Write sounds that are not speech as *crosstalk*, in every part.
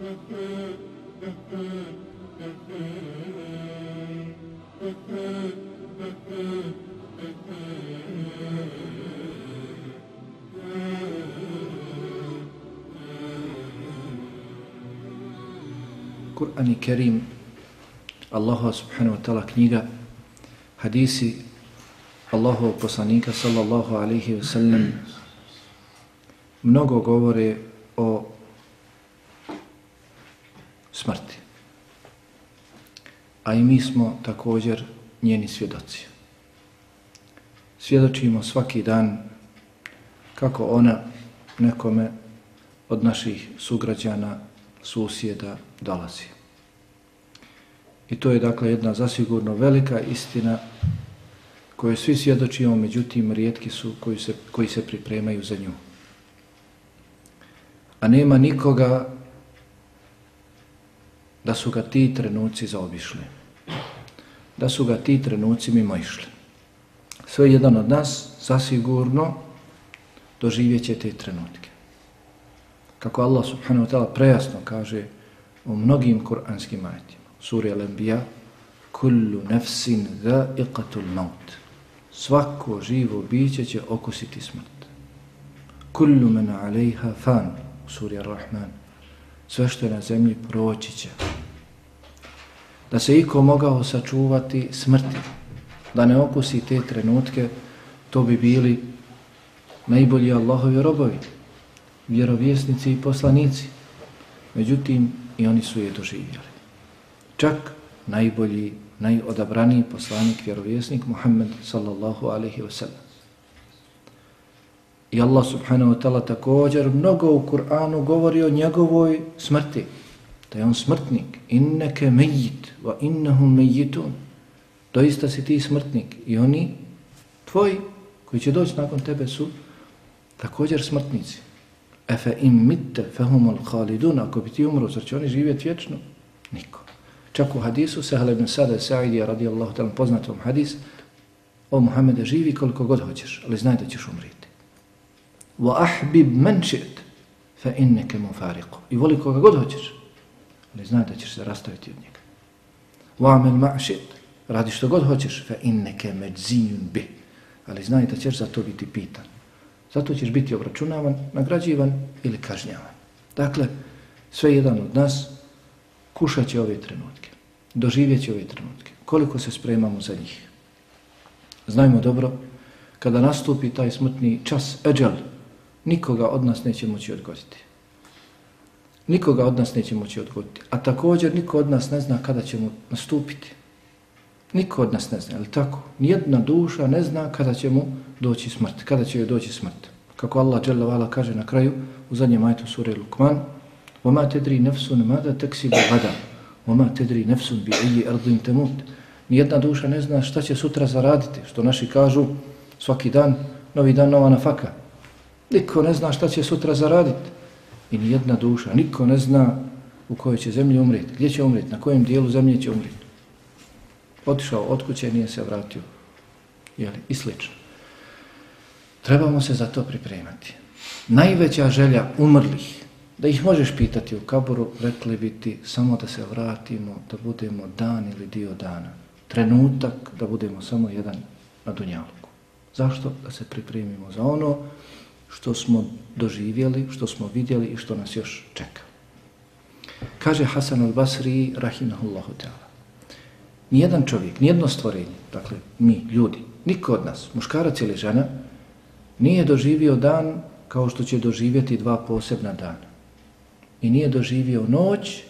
Kur'an i Kerim, Allahu subhanahu wa ta'ala knjiga, hadisi Allahu poslanika sallallahu alaihi wa sallam mnogo govore o smrti. A i mi smo također njeni svjedoci. Svjedočimo svaki dan kako ona nekome od naših sugrađana, susjeda dolazi. I to je dakle jedna zasigurno velika istina koje svi svjedočimo, međutim rijetki su koji se, koji se pripremaju za nju. A nema nikoga da su ga ti trenuci zaobišli. Da su ga ti trenuci mimo išli. Sve jedan od nas zasigurno doživjet će te trenutke. Kako Allah subhanahu wa ta'ala prejasno kaže u mnogim kuranskim ajetima. Suri Al-Anbiya Kullu nefsin dha'iqatul maut. Svako živo biće će okusiti smrt. Kullu men alejha fan. Suri Ar-Rahman. Sve što je na zemlji proći će. Da se iko mogao sačuvati smrti, da ne okusi te trenutke, to bi bili najbolji Allahovi robovi, vjerovjesnici i poslanici. Međutim, i oni su je doživjeli. Čak najbolji, najodabraniji poslanik, vjerovjesnik Muhammed sallallahu alaihi wa sallam. I Allah subhanahu wa ta'ala također mnogo u Kur'anu govori o njegovoj smrti. Da je on smrtnik. Inneke mejit, wa innahum mejitun. Doista si ti smrtnik. I oni, tvoji, koji će doći nakon tebe su također smrtnici. Efe im mitte fehumul khalidun. Ako bi ti umro, zar će oni živjeti vječno? Niko. Čak u hadisu, Sehal ibn Sada Sa'idija radijallahu ta'ala poznatom hadis, o Muhammede živi koliko god hoćeš, ali znaj da ćeš umriti. Wa ahbib man shi't fa innaka mufariq. I voli koga god hoćeš, ne zna da ćeš se rastaviti od njega. Vamel ma'šit. Radi što god hoćeš, fe inneke medzijun bi. Ali znaj da ćeš za to biti pitan. Zato ćeš biti obračunavan, nagrađivan ili kažnjavan. Dakle, sve jedan od nas kušat će ove trenutke, doživjet će ove trenutke. Koliko se spremamo za njih? Znajmo dobro, kada nastupi taj smrtni čas, eđel, nikoga od nas neće moći odgoditi. Nikoga od nas neće moći odgoditi. A također niko od nas ne zna kada ćemo nastupiti. Niko od nas ne zna, ali tako? Nijedna duša ne zna kada će mu doći smrt, kada će joj doći smrt. Kako Allah dželavala kaže na kraju, u zadnjem ajtu sure Lukman, وَمَا mada نَفْسُنْ مَدَا تَكْسِبُ غَدَا وَمَا تَدْرِي bi بِعِيِّ اَرْضِمْ تَمُوتْ Nijedna duša ne zna šta će sutra zaraditi, što naši kažu svaki dan, novi dan, nova nafaka. Niko ne zna šta će sutra zaraditi. I nijedna duša, niko ne zna u kojoj će zemlji umreti, gdje će umreti, na kojem dijelu zemlje će umreti. Otišao od kuće, nije se vratio. Jeli, I slično. Trebamo se za to pripremati. Najveća želja umrlih, da ih možeš pitati u kaboru, rekli bi ti samo da se vratimo, da budemo dan ili dio dana. Trenutak da budemo samo jedan na dunjalku. Zašto? Da se pripremimo za ono što smo doživjeli, što smo vidjeli i što nas još čeka. Kaže Hasan al-Basri, rahimahullahu ta'ala, nijedan čovjek, nijedno stvorenje, dakle mi, ljudi, niko od nas, muškarac ili žena, nije doživio dan kao što će doživjeti dva posebna dana. I nije doživio noć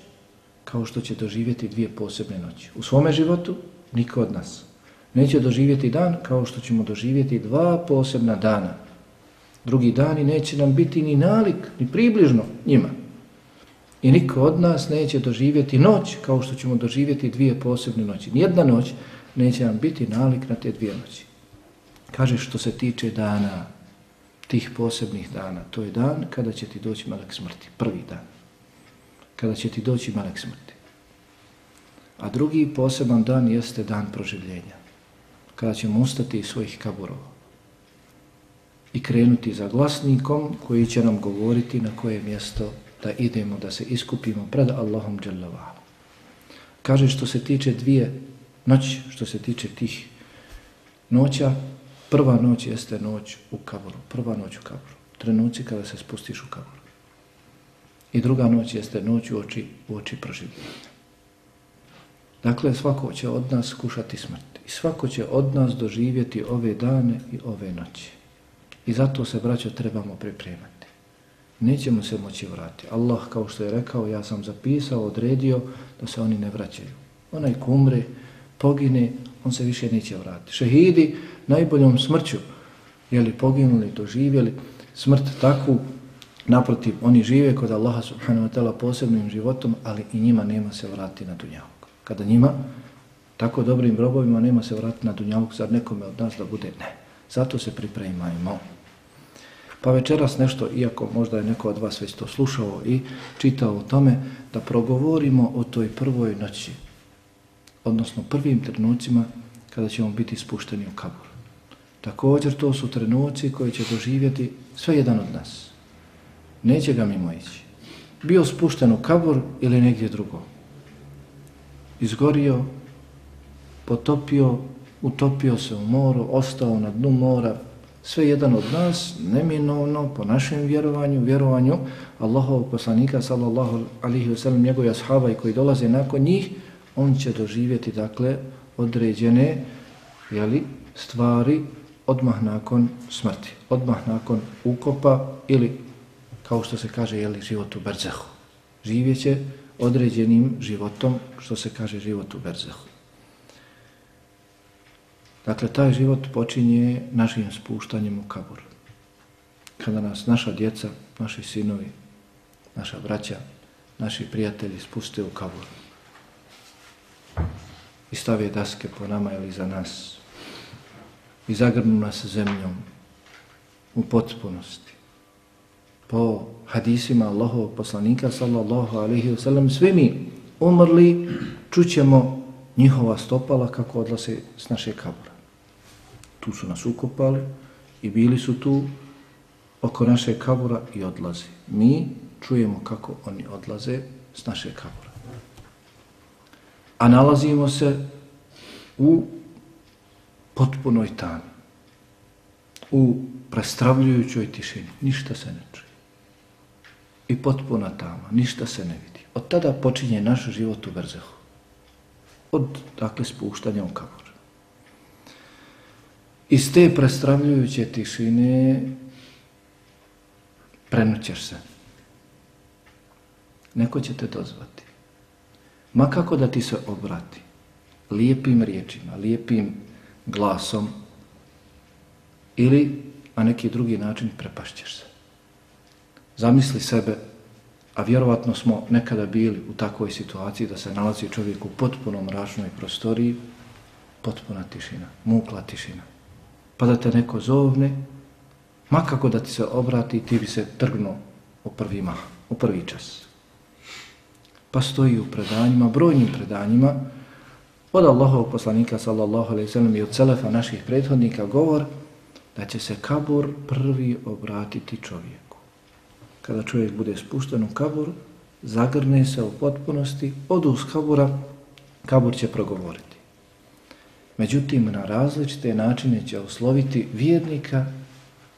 kao što će doživjeti dvije posebne noći. U svome životu niko od nas neće doživjeti dan kao što ćemo doživjeti dva posebna dana. Drugi dani neće nam biti ni nalik, ni približno njima. I niko od nas neće doživjeti noć kao što ćemo doživjeti dvije posebne noći. Nijedna noć neće nam biti nalik na te dvije noći. Kaže što se tiče dana, tih posebnih dana, to je dan kada će ti doći malek smrti, prvi dan. Kada će ti doći malek smrti. A drugi poseban dan jeste dan proživljenja. Kada ćemo ustati iz svojih kaburova i krenuti za glasnikom koji će nam govoriti na koje mjesto da idemo, da se iskupimo pred Allahom dželavala. Kaže što se tiče dvije noći, što se tiče tih noća, prva noć jeste noć u kaboru, prva noć u kaboru, trenuci kada se spustiš u kaboru. I druga noć jeste noć u oči, u oči proživljenja. Dakle, svako će od nas kušati smrt. I svako će od nas doživjeti ove dane i ove noći. I zato se, braćo, trebamo pripremati. Nećemo se moći vratiti. Allah, kao što je rekao, ja sam zapisao, odredio da se oni ne vraćaju. Onaj ko umre, pogine, on se više neće vratiti. Šehidi najboljom smrću, jeli poginuli, doživjeli smrt takvu, naprotiv, oni žive kod Allaha subhanahu wa ta'ala posebnim životom, ali i njima nema se vratiti na dunjavog. kada njima, tako dobrim robovima, nema se vratiti na dunjavog, zar nekome od nas da bude? Ne. Zato se pripremajmo. Pa večeras nešto, iako možda je neko od vas već to slušao i čitao o tome, da progovorimo o toj prvoj noći, odnosno prvim trenucima kada ćemo biti spušteni u kabur. Također to su trenuci koji će doživjeti sve jedan od nas. Neće ga mimo ići. Bio spušten u kabur ili negdje drugo izgorio, potopio, utopio se u moru, ostao na dnu mora, sve jedan od nas, neminovno, po našem vjerovanju, vjerovanju Allahovog poslanika, sallallahu alihi wasallam, njegove ashaba i koji dolaze nakon njih, on će doživjeti, dakle, određene jeli, stvari odmah nakon smrti, odmah nakon ukopa ili, kao što se kaže, jeli, život u Berzehu. Živjeće određenim životom, što se kaže život u Berzehu. Dakle, taj život počinje našim spuštanjem u kabur. Kada nas naša djeca, naši sinovi, naša braća, naši prijatelji spuste u kabur i stave daske po nama ili za nas i zagrnu nas zemljom u potpunosti po hadisima Allahovog poslanika sallallahu alaihi wa sallam, svi mi umrli, čućemo njihova stopala kako odlase s naše kabura. Tu su nas ukopali i bili su tu oko naše kabura i odlaze. Mi čujemo kako oni odlaze s naše kabura. A nalazimo se u potpunoj tami, u prestravljujućoj tišini. Ništa se ne čuje i potpuna tama, ništa se ne vidi. Od tada počinje naš život u Berzehu. Od, dakle, spuštanja u kabura. Iz te prestravljujuće tišine prenućeš se. Neko će te dozvati. Ma kako da ti se obrati. Lijepim riječima, lijepim glasom ili na neki drugi način prepašćeš se. Zamisli sebe, a vjerovatno smo nekada bili u takvoj situaciji da se nalazi čovjek u potpuno mračnoj prostoriji, potpuna tišina, mukla tišina. Pa da te neko zovne, ma kako da ti se obrati, ti bi se trgnuo u prvi mah, u prvi čas. Pa stoji u predanjima, brojnim predanjima, od Allahovog poslanika sallallahu alaihi sallam i od celefa naših prethodnika govor da će se kabur prvi obratiti čovjeku. kada čovjek bude spušten u kabur, zagrne se u potpunosti, odu s kabura, kabur će progovoriti. Međutim, na različite načine će usloviti vjernika,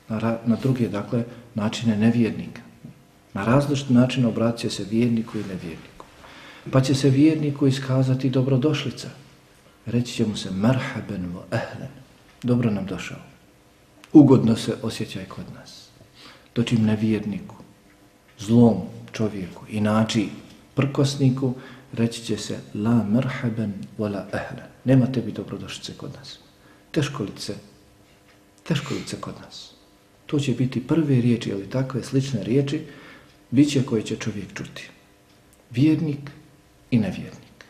na, na druge, dakle, načine nevjernika. Na različite načine obraća se vjerniku i nevjerniku. Pa će se vjerniku iskazati dobrodošlica. Reći će mu se marhaben vo ehlen. Dobro nam došao. Ugodno se osjećaj kod nas. Dočim nevjerniku zlom čovjeku inači prkosniku, reći će se la merhaben wala ehlen. Nema tebi dobrodošlice kod nas. Teškolice, teškolice kod nas. To će biti prve riječi ili takve slične riječi, bit će koje će čovjek čuti. Vjernik i nevjernik.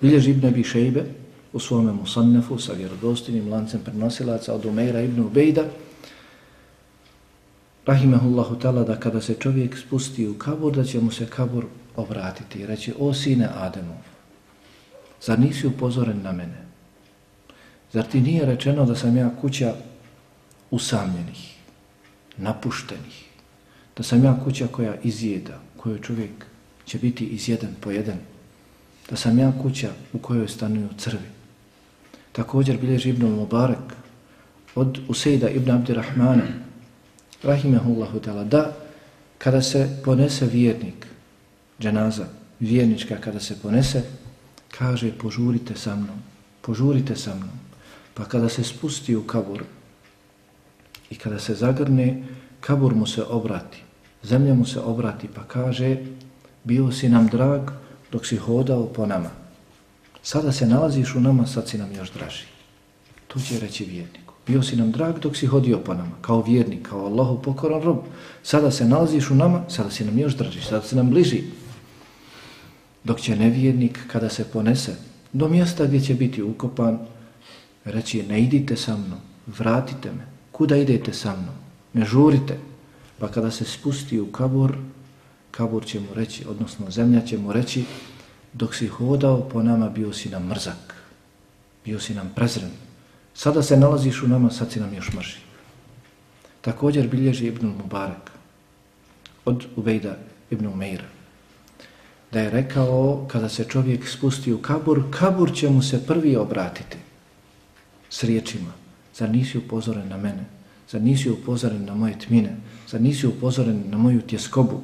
Bilježi Ibn Abi Šejbe u svome musannefu sa vjerodostinim lancem prenosilaca od Umeira Ibn Ubejda, rahimehullahu ta'ala da kada se čovjek spusti u kabur, da će mu se kabur obratiti i reći, o sine Ademov, zar nisi upozoren na mene? Zar ti nije rečeno da sam ja kuća usamljenih, napuštenih, da sam ja kuća koja izjeda, koju čovjek će biti izjeden po jedan, da sam ja kuća u kojoj stanuju crvi. Također bilježi Ibn Mubarak od Usejda Ibn Abdirahmana rahimahullahu ta'ala, da kada se ponese vjernik, dženaza, vjernička kada se ponese, kaže požurite sa mnom, požurite sa mnom. Pa kada se spusti u kabur i kada se zagrne, kabur mu se obrati, zemlja mu se obrati pa kaže bio si nam drag dok si hodao po nama. Sada se nalaziš u nama, sad si nam još draži. To će reći vjerniku. Bio si nam drag dok si hodio po nama, kao vjernik, kao Allahu pokoran rob. Sada se nalaziš u nama, sada si nam još draži, sada si nam bliži. Dok će nevjernik, kada se ponese do mjesta gdje će biti ukopan, reći ne idite sa mnom, vratite me, kuda idete sa mnom, ne žurite. Pa kada se spusti u kabur, kabur će mu reći, odnosno zemlja će mu reći, dok si hodao po nama bio si nam mrzak, bio si nam prezren. Sada se nalaziš u nama, sad si nam još mrži. Također bilježi Ibn Mubarak od Ubejda Ibn Umeira da je rekao kada se čovjek spusti u kabur, kabur će mu se prvi obratiti s riječima. Zar nisi upozoren na mene? Zar nisi upozoren na moje tmine? Zar nisi upozoren na moju tjeskobu?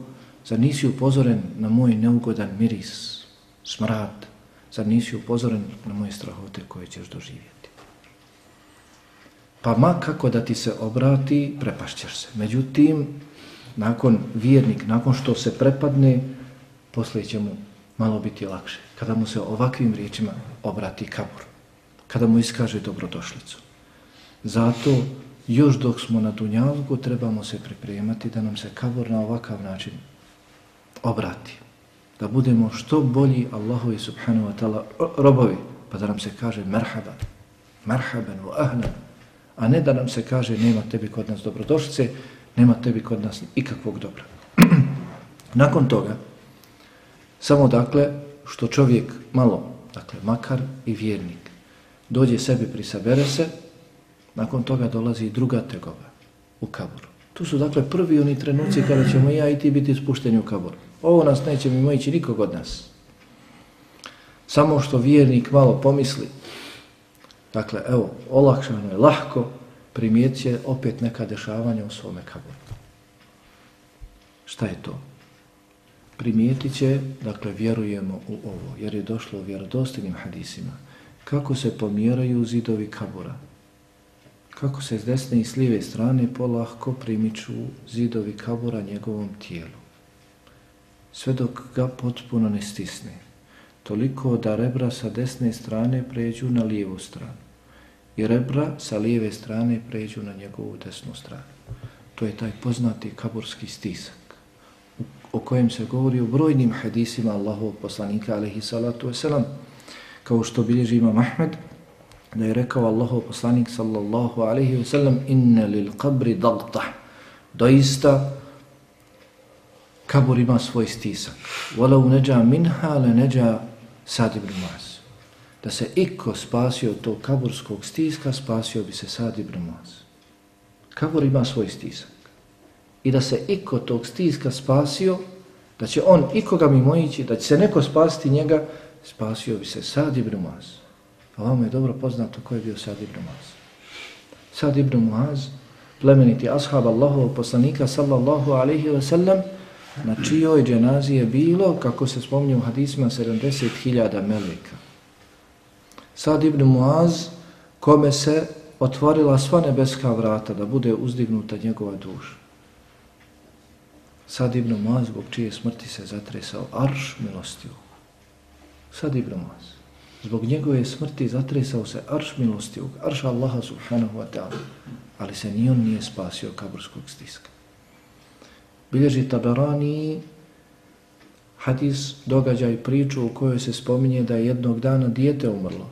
Zar nisi upozoren na moj neugodan miris, smrad? Zar nisi upozoren na moje strahote koje ćeš doživjeti? Pa ma kako da ti se obrati, prepašćeš se. Međutim, nakon vjernik, nakon što se prepadne, poslije će mu malo biti lakše. Kada mu se ovakvim riječima obrati kabur. Kada mu iskaže dobrodošlicu. Zato još dok smo na Dunjalku trebamo se pripremati da nam se kabur na ovakav način obrati. Da budemo što bolji Allahovi subhanahu wa ta'ala robovi. Pa da nam se kaže merhaban, merhaban u ahlan, A ne da nam se kaže nema tebi kod nas dobrodošlice, nema tebi kod nas ikakvog dobra. *clears throat* Nakon toga, Samo dakle, što čovjek malo, dakle, makar i vjernik, dođe sebi, prisabere se, nakon toga dolazi druga tegoba u kaboru. Tu su dakle prvi oni trenuci kada ćemo ja i ti biti spušteni u kaburu. Ovo nas neće mimo ići nikog od nas. Samo što vjernik malo pomisli, dakle, evo, olakšano je, lahko, primijet opet neka dešavanja u svome kaboru. Šta je to? Primijetit će, dakle, vjerujemo u ovo, jer je došlo u vjerodostinim hadisima, kako se pomjeraju zidovi kabura, kako se s desne i s lijeve strane polahko primiču zidovi kabura njegovom tijelu, sve dok ga potpuno ne stisne, toliko da rebra sa desne strane pređu na lijevu stranu. I rebra sa lijeve strane pređu na njegovu desnu stranu. To je taj poznati kaburski stisak o kojem se govori u brojnim hadisima Allahov poslanika alaihi salatu wasalam, kao što bilježi imam Ahmed, da je rekao Allahov poslanik sallallahu alaihi wasalam inna lil qabri dagta doista kabur ima svoj stisak, walau neđa minha le neđa sad ibn Muaz. Da se iko spasio tog kaburskog stiska, spasio bi se sad ibn Muaz. Kabur ima svoj stisak i da se iko tog stiska spasio, da će on ikoga mi ići, da će se neko spasiti njega, spasio bi se Sad ibn Muaz. Pa A vam je dobro poznato ko je bio Sad ibn Muaz. Sad ibn Muaz, plemeniti ashab Allahovog poslanika sallallahu alaihi wa sallam, na čijoj dženazi je bilo, kako se spomnio u hadisima, 70.000 melika. Sad ibn Muaz, kome se otvorila sva nebeska vrata da bude uzdignuta njegova duša. Sad Ibn Maz, zbog čije smrti se zatresao arš milostivog. Sad Ibn Maz. Zbog njegove smrti zatresao se arš milostivog, arš Allaha subhanahu wa ta'ala. Ali se ni on nije spasio kaburskog stiska. Bilježi Taberani hadis, događaj, priču u kojoj se spominje da je jednog dana dijete umrlo.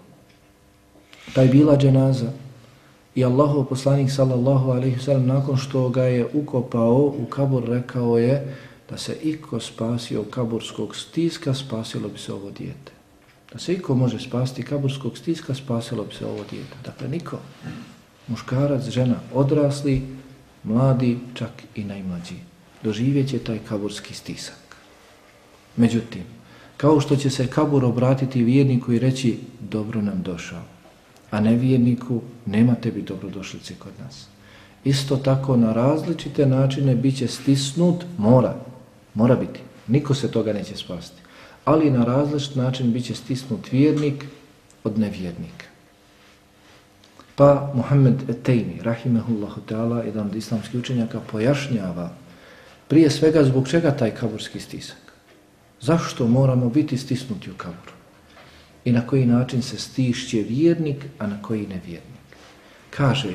Taj bila dženaza, I Allahu poslanik sallallahu alaihi sallam nakon što ga je ukopao u kabur rekao je da se iko spasio kaburskog stiska spasilo bi se ovo dijete. Da se iko može spasti kaburskog stiska spasilo bi se ovo dijete. Dakle niko. Muškarac, žena, odrasli, mladi, čak i najmlađi. Doživjet će taj kaburski stisak. Međutim, kao što će se kabur obratiti vjerniku i reći dobro nam došao, a nevjerniku nema tebi dobrodošlice kod nas. Isto tako na različite načine bit će stisnut, mora, mora biti. Niko se toga neće spasti. Ali na različit način bit će stisnut vjernik od nevjernika. Pa Muhammed Etejni, rahimehullahu ta'ala, jedan od islamskih učenjaka, pojašnjava prije svega zbog čega taj kaburski stisak. Zašto moramo biti stisnuti u kaburu? I na koji način se stišće vjernik, a na koji nevjernik? Kaže,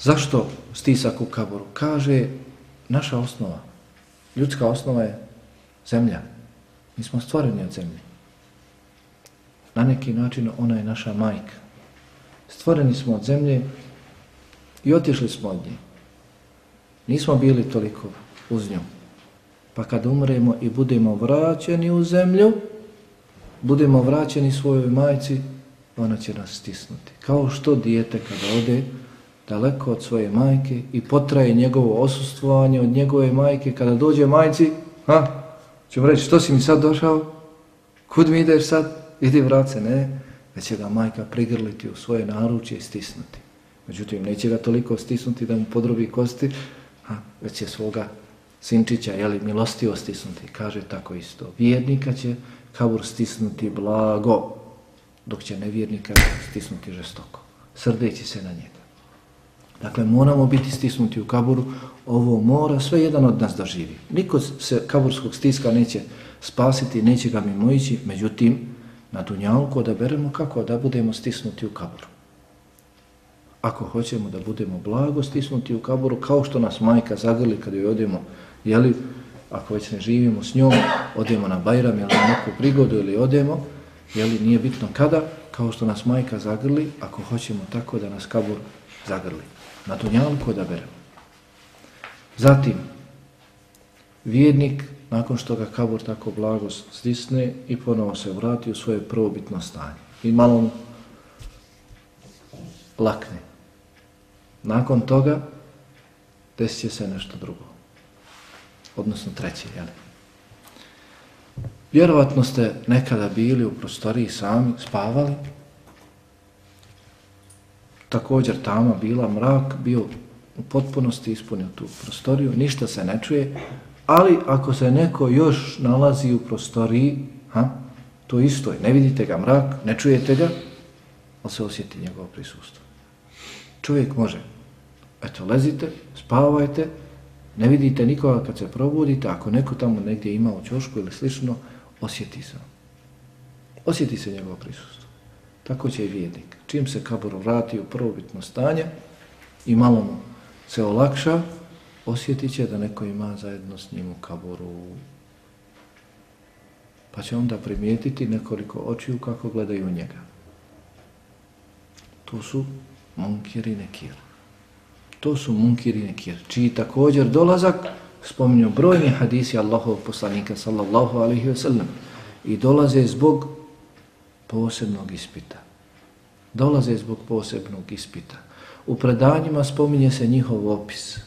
zašto stisak u kaburu? Kaže, naša osnova, ljudska osnova je zemlja. Mi smo stvoreni od zemlje. Na neki način ona je naša majka. Stvoreni smo od zemlje i otišli smo od nje. Nismo bili toliko uz njom. Pa kad umremo i budemo vraćeni u zemlju, budemo vraćeni svojoj majci, ona će nas stisnuti. Kao što dijete kada ode daleko od svoje majke i potraje njegovo osustvovanje od njegove majke, kada dođe majci, ha, ćemo reći, što si mi sad došao? Kud mi ideš sad? Idi vrat se, ne. Već će ga majka prigrliti u svoje naručje i stisnuti. Međutim, neće ga toliko stisnuti da mu podrobi kosti, ha, već će svoga sinčića, jeli, milostivo stisnuti. Kaže tako isto. Vjernika će kabur stisnuti blago, dok će nevjernika stisnuti žestoko, srdeći se na njega. Dakle, moramo biti stisnuti u kaburu, ovo mora sve jedan od nas da živi. Niko se kaburskog stiska neće spasiti, neće ga mimoići, međutim, na dunjalku da beremo kako da budemo stisnuti u kaburu. Ako hoćemo da budemo blago stisnuti u kaburu, kao što nas majka zagrli kada joj odemo, jeli, ako već ne živimo s njom, odemo na Bajram ili na neku prigodu ili odemo, jeli, nije bitno kada, kao što nas majka zagrli, ako hoćemo tako da nas kabur zagrli. Na dunjalku da beremo. Zatim, vjernik, nakon što ga kabur tako blago stisne i ponovo se vrati u svoje prvobitno stanje. I malo lakne. Nakon toga desit se nešto drugo odnosno treće, jel? Vjerovatno ste nekada bili u prostoriji sami, spavali. Također tama bila mrak, bio u potpunosti ispunio tu prostoriju, ništa se ne čuje, ali ako se neko još nalazi u prostoriji, ha, to isto je, ne vidite ga mrak, ne čujete ga, ali se osjeti njegovo prisustvo. Čovjek može, eto, lezite, spavajte, Ne vidite nikoga kad se probudite, ako neko tamo negdje ima u čošku ili slično, osjeti se. Osjeti se njegovo prisustvo. Tako će i vijednik. Čim se kabor vrati u prvobitno stanje i malo mu se olakša, osjetit će da neko ima zajedno s njim u kaburu. Pa će onda primijetiti nekoliko očiju kako gledaju njega. To su munkiri nekir. To su munkiri nekir, čiji također dolazak spominju brojni hadisi Allahov poslanika sallallahu alaihi ve sellem i dolaze zbog posebnog ispita. Dolaze zbog posebnog ispita. U predanjima spominje se njihov opis.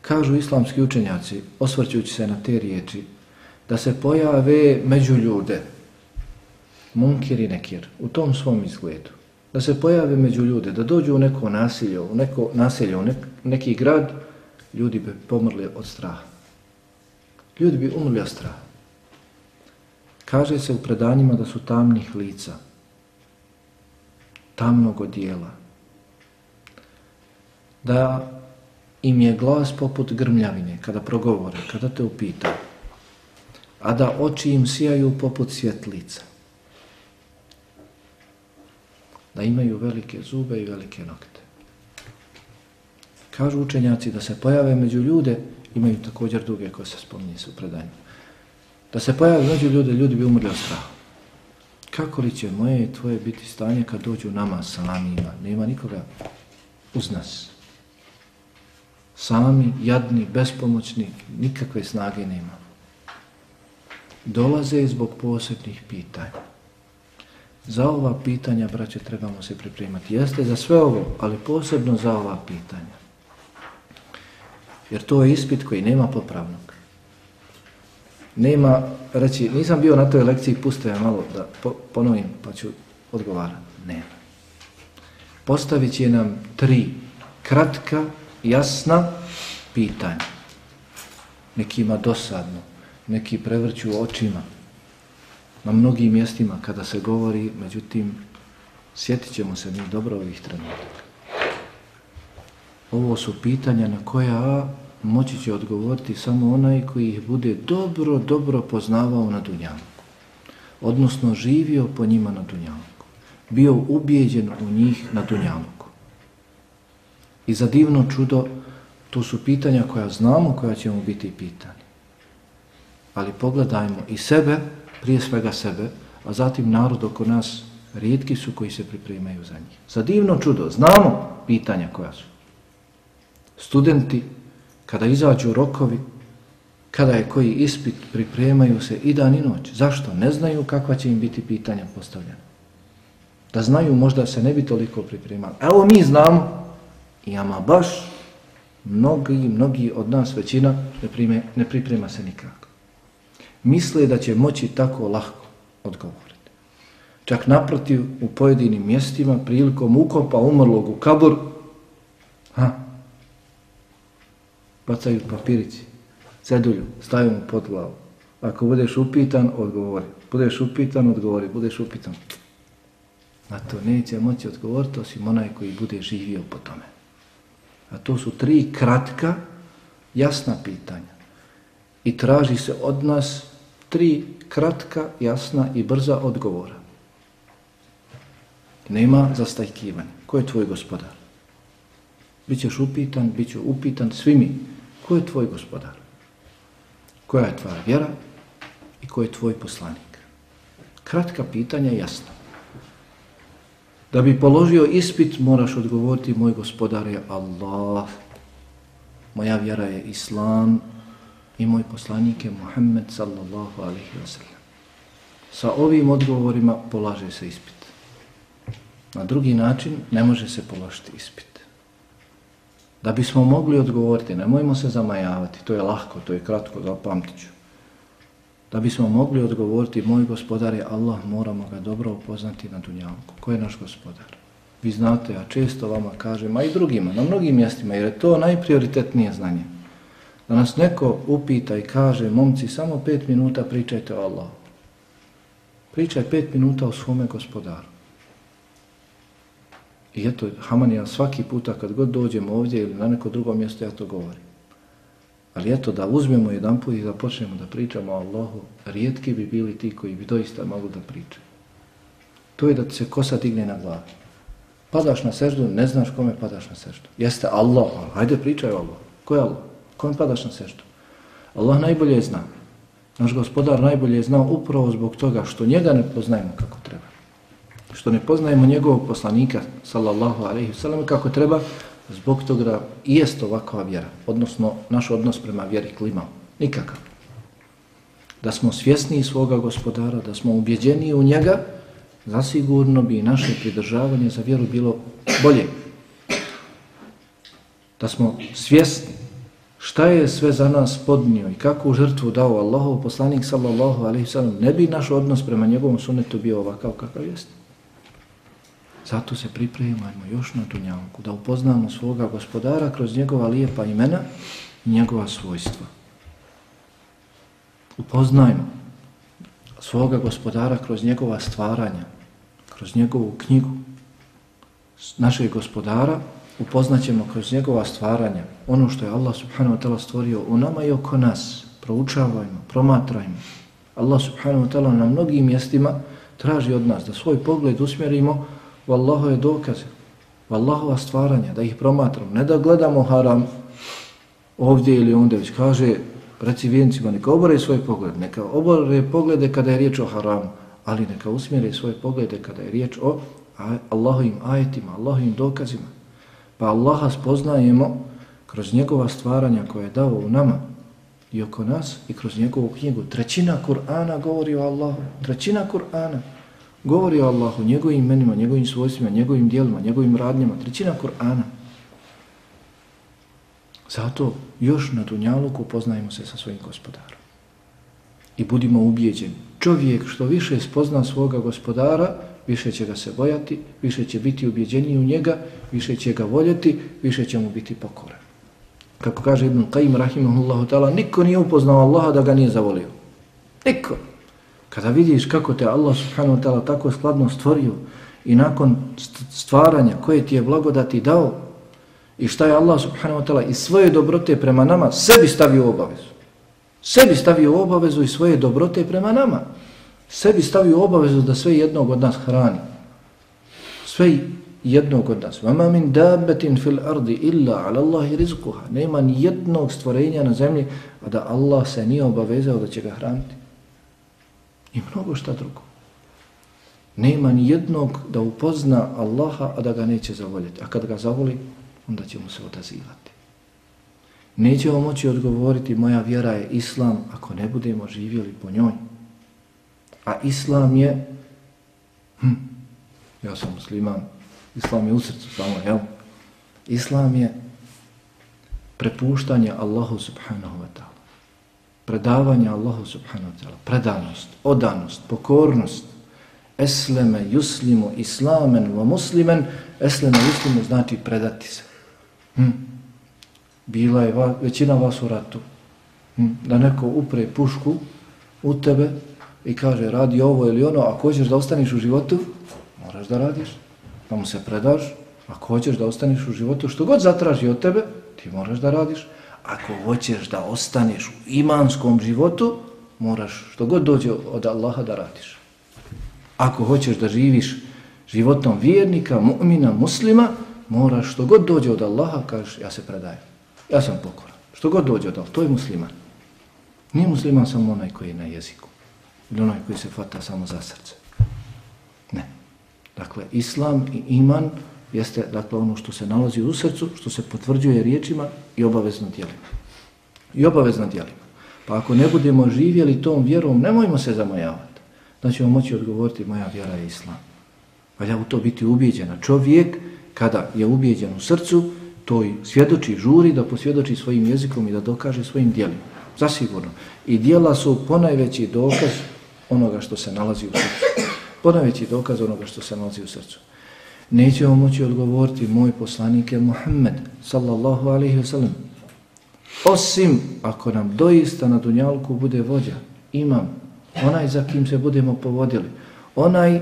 Kažu islamski učenjaci, osvrćući se na te riječi, da se pojave među ljude, munkir i nekir, u tom svom izgledu da se pojave među ljude, da dođu u neko nasilje, u neko nasilje, u nek, neki grad, ljudi bi pomrli od straha. Ljudi bi umrli od straha. Kaže se u predanjima da su tamnih lica, tamnog odijela, da im je glas poput grmljavine kada progovore, kada te upita, a da oči im sijaju poput svjetlica da imaju velike zube i velike nokte. Kažu učenjaci da se pojave među ljude, imaju također duge koje se spominje su predanju. Da se pojave među ljude, ljudi bi umrli od straha. Kako li će moje i tvoje biti stanje kad dođu nama samima? Nema nikoga uz nas. Sami, jadni, bespomoćni, nikakve snage nema. Dolaze zbog posebnih pitanja. Za ova pitanja, braće, trebamo se pripremati. Jeste za sve ovo, ali posebno za ova pitanja. Jer to je ispit koji nema popravnog. Nema, reći, nisam bio na toj lekciji, puste ja malo da po, ponovim, pa ću odgovarati. Nema. Postavit će nam tri kratka, jasna pitanja. Nekima dosadno, neki prevrću očima. Na mnogim mjestima kada se govori, međutim, sjetit ćemo se mi dobro ovih trenutaka. Ovo su pitanja na koja moći će odgovoriti samo onaj koji ih bude dobro, dobro poznavao na Dunjanku. Odnosno živio po njima na Dunjanku. Bio ubijeđen u njih na Dunjanku. I za divno čudo, to su pitanja koja znamo koja ćemo biti pitani. Ali pogledajmo i sebe, prije svega sebe, a zatim narod oko nas, rijetki su koji se pripremaju za njih. Za divno čudo, znamo pitanja koja su. Studenti, kada izađu rokovi, kada je koji ispit, pripremaju se i dan i noć. Zašto? Ne znaju kakva će im biti pitanja postavljena. Da znaju, možda se ne bi toliko pripremali. Evo mi znamo, i ama baš, mnogi, mnogi od nas, većina, ne, prime, ne priprema se nikako. Misle da će moći tako lahko odgovoriti. Čak naprotiv, u pojedinim mjestima, prilikom ukopa umrlog u kabur, bacaju papirici, cedulju, stavio mu pod glavu. Ako budeš upitan, odgovori. Budeš upitan, odgovori. Budeš upitan. Na to neće moći odgovoriti osim onaj koji bude živio po tome. A to su tri kratka, jasna pitanja. I traži se od nas tri kratka, jasna i brza odgovora. Nema zastajkivanja. Ko je tvoj gospodar? Bićeš upitan, bit ću upitan, svi mi. Ko je tvoj gospodar? Koja je tvoja vjera i ko je tvoj poslanik? Kratka pitanja, jasno. Da bi položio ispit, moraš odgovoriti, moj gospodar je Allah, moja vjera je Islam i moj poslanik je Muhammed sallallahu alaihi wa sallam. Sa ovim odgovorima polaže se ispit. Na drugi način ne može se položiti ispit. Da bismo mogli odgovoriti, nemojmo se zamajavati, to je lahko, to je kratko, zapamtit ću. Da bismo mogli odgovoriti, moj gospodar je Allah, moramo ga dobro upoznati na dunjavku. Ko je naš gospodar? Vi znate, ja često vama kažem, a i drugima, na mnogim mjestima, jer je to najprioritetnije znanje. Da nas neko upita i kaže, momci, samo pet minuta pričajte o Allahu. Pričaj pet minuta o svome gospodaru. I eto, Hamanija svaki puta kad god dođemo ovdje ili na neko drugo mjesto, ja to govorim. Ali eto, da uzmemo jedan put i da počnemo da pričamo o Allahu, rijetki bi bili ti koji bi doista mogli da pričaju. To je da ti se kosa digne na glavi. Padaš na seždu, ne znaš kome padaš na seždu. Jeste Allah, ono, hajde pričaj o Allah. Ko je Allah? Kome padaš na seždu? Allah najbolje zna. Naš gospodar najbolje zna upravo zbog toga što njega ne poznajemo kako treba što ne poznajemo njegovog poslanika, sallallahu alaihi sallam, kako treba, zbog toga i jest ovakva vjera, odnosno naš odnos prema vjeri klimao. Nikakav. Da smo svjesni svoga gospodara, da smo ubjeđeni u njega, zasigurno bi naše pridržavanje za vjeru bilo bolje. Da smo svjesni šta je sve za nas podnio i kakvu žrtvu dao Allahov poslanik sallallahu alaihi sallam, ne bi naš odnos prema njegovom sunnetu bio ovakav kakav jeste. Zato se pripremajmo još na Dunjavku, da upoznamo svoga gospodara kroz njegova lijepa imena i njegova svojstva. Upoznajmo svoga gospodara kroz njegova stvaranja, kroz njegovu knjigu. Našeg gospodara upoznaćemo kroz njegova stvaranja, ono što je Allah subhanahu wa ta'ala stvorio u nama i oko nas. Proučavajmo, promatrajmo. Allah subhanahu wa ta'ala na mnogim mjestima traži od nas da svoj pogled usmjerimo Wallahu je dokaze, u stvaranja, da ih promatramo, ne da gledamo haram ovdje ili onda, već kaže, recivijencima, neka obore svoj pogled, neka obore poglede kada je riječ o haramu, ali neka usmjere svoje poglede kada je riječ o Allahovim ajetima, Allahovim dokazima. Pa Allaha spoznajemo kroz njegova stvaranja koje je dao u nama i oko nas i kroz njegovu knjigu. Trećina Kur'ana govori o Allahu. Trećina Kur'ana govori o Allahu, njegovim imenima, njegovim svojstvima, njegovim dijelima, njegovim radnjama, trećina Kur'ana. Zato još na Dunjaluku poznajemo se sa svojim gospodarom. I budimo ubijeđeni. Čovjek što više spozna svoga gospodara, više će ga se bojati, više će biti ubjeđeniji u njega, više će ga voljeti, više će mu biti pokoran. Kako kaže Ibn Qayyim rahimahullahu ta'ala, niko nije upoznao Allaha da ga nije zavolio. Niko. Kada vidiš kako te Allah subhanahu wa ta'ala tako skladno stvorio i nakon stvaranja koje ti je blagodati dao i šta je Allah subhanahu wa ta'ala i svoje dobrote prema nama sebi stavio obavezu. Sebi stavio obavezu i svoje dobrote prema nama sebi stavio obavezu da sve jednog od nas hrani. Sve jednog od nas. Vama min dabetin fil ardi illa ala Allahi rizkuha. Nema ni jednog stvorenja na zemlji, a da Allah se nije obavezao da će ga hraniti. I mnogo šta drugo. Nema ni jednog da upozna Allaha, a da ga neće zavoljeti. A kad ga zavoli, onda će mu se odazivati. Nećemo moći odgovoriti moja vjera je Islam ako ne budemo živjeli po njoj. A islam je, hm, ja sam musliman, islam je u srcu samo, jel? Islam je prepuštanje Allahu subhanahu wa ta'ala. Predavanje Allahu subhanahu wa ta'ala. Predanost, odanost, pokornost. Esleme, juslimu islamen, wa muslimen. Esleme, juslimu znači predati se. Hm. Bila je va, većina vas u ratu. Hm. Da neko upre pušku u tebe, i kaže radi ovo ili ono, ako hoćeš da ostaniš u životu, moraš da radiš, pa mu se predaš, ako hoćeš da ostaniš u životu, što god zatraži od tebe, ti moraš da radiš, ako hoćeš da ostaneš u imanskom životu, moraš što god dođe od Allaha da radiš. Ako hoćeš da živiš životom vjernika, mu'mina, muslima, moraš što god dođe od Allaha, kažeš ja se predajem, ja sam pokoran. Što god dođe od Allaha, to je musliman. Nije musliman samo onaj koji je na jeziku ili onaj koji se fata samo za srce. Ne. Dakle, islam i iman jeste dakle ono što se nalazi u srcu, što se potvrđuje riječima i obavezno djelima. I obavezno djelima. Pa ako ne budemo živjeli tom vjerom, nemojmo se zamojavati. Da ćemo moći odgovoriti moja vjera je islam. Valja u to biti ubijeđena. Čovjek, kada je ubijeđen u srcu, to i svjedoči, žuri da posvjedoči svojim jezikom i da dokaže svojim djelima. Zasigurno. I dijela su ponajveći dokaz onoga što se nalazi u srcu. Ponajveći dokaz onoga što se nalazi u srcu. Nećemo moći odgovoriti moj poslanik je Muhammed sallallahu alaihi wasallam. Osim ako nam doista na dunjalku bude vođa, imam, onaj za kim se budemo povodili, onaj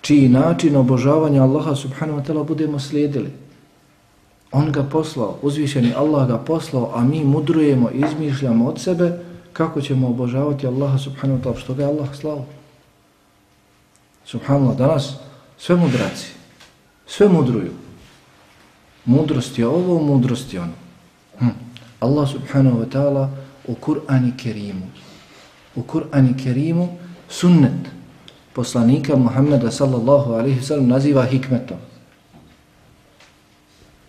čiji način obožavanja Allaha subhanahu wa ta'ala budemo slijedili. On ga poslao, uzvišeni Allah ga poslao, a mi mudrujemo i izmišljamo od sebe, kako ćemo obožavati Allaha subhanahu wa ta'ala, što ga je Allah slao. Subhanallah, danas sve mudraci, sve mudruju. Mudrost je ovo, mudrost je ono. Hm. Allah subhanahu wa ta'ala u Kur'ani Kerimu, u Kur'ani Kerimu sunnet poslanika Muhammeda sallallahu alaihi sallam naziva hikmetom.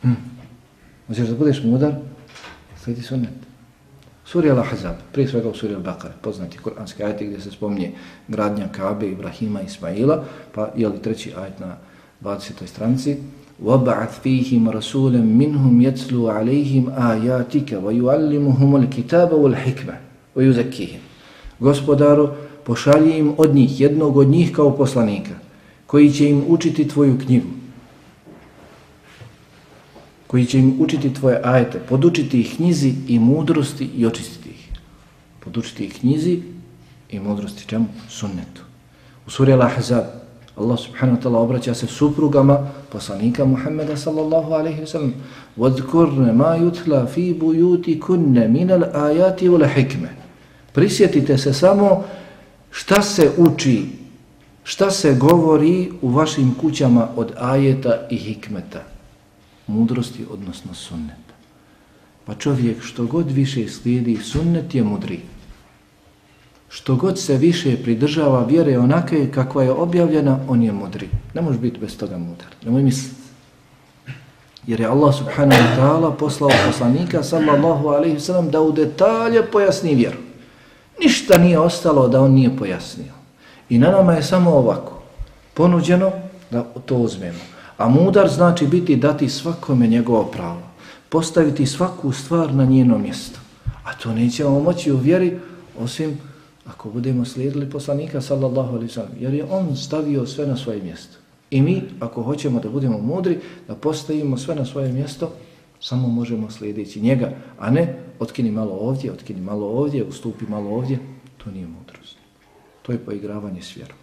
Hm. Možeš da budeš mudar? sledi sunnet. Suri Al-Ahzab, prije svega u Suri Al-Baqar, poznati kuranski ajeti gdje se spominje gradnja Kabe, Ibrahima i Ismaila, pa je li treći ajet na 20. stranici, وَبَعَثْ فِيهِمْ رَسُولًا مِنْهُمْ يَتْلُوا عَلَيْهِمْ آيَاتِكَ وَيُعَلِّمُهُمُ الْكِتَابَ وَالْحِكْمَ وَيُزَكِّهِمْ Gospodaru, pošalji im od njih, jednog od njih kao poslanika, koji će im učiti tvoju knjigu koji će im učiti tvoje ajete, podučiti ih knjizi i mudrosti i očistiti ih. Podučiti ih knjizi i mudrosti čemu? Sunnetu. U suri Al-Ahzab Allah subhanahu wa ta'ala obraća se suprugama poslanika Muhammeda sallallahu alaihi wa sallam وَذْكُرْنَ مَا يُتْلَى فِي بُيُوتِ كُنَّ مِنَ الْآيَاتِ وَلَحِكْمَ Prisjetite se samo šta se uči, šta se govori u vašim kućama od ajeta i hikmeta mudrosti, odnosno sunneta. Pa čovjek što god više slijedi sunnet je mudri. Što god se više pridržava vjere onake kakva je objavljena, on je mudri. Ne može biti bez toga mudar. Nemoj misliti. Jer je Allah subhanahu wa ta'ala poslao poslanika sallallahu alaihi sallam da u detalje pojasni vjeru. Ništa nije ostalo da on nije pojasnio. I na nama je samo ovako. Ponuđeno da to uzmemo. A mudar znači biti dati svakome njegovo pravo. Postaviti svaku stvar na njeno mjesto. A to nećemo moći u vjeri osim Ako budemo slijedili poslanika sallallahu alaihi sallam, jer je on stavio sve na svoje mjesto. I mi, ako hoćemo da budemo mudri, da postavimo sve na svoje mjesto, samo možemo slijediti njega, a ne otkini malo ovdje, otkini malo ovdje, ustupi malo ovdje. To nije mudrost. To je poigravanje s vjerom.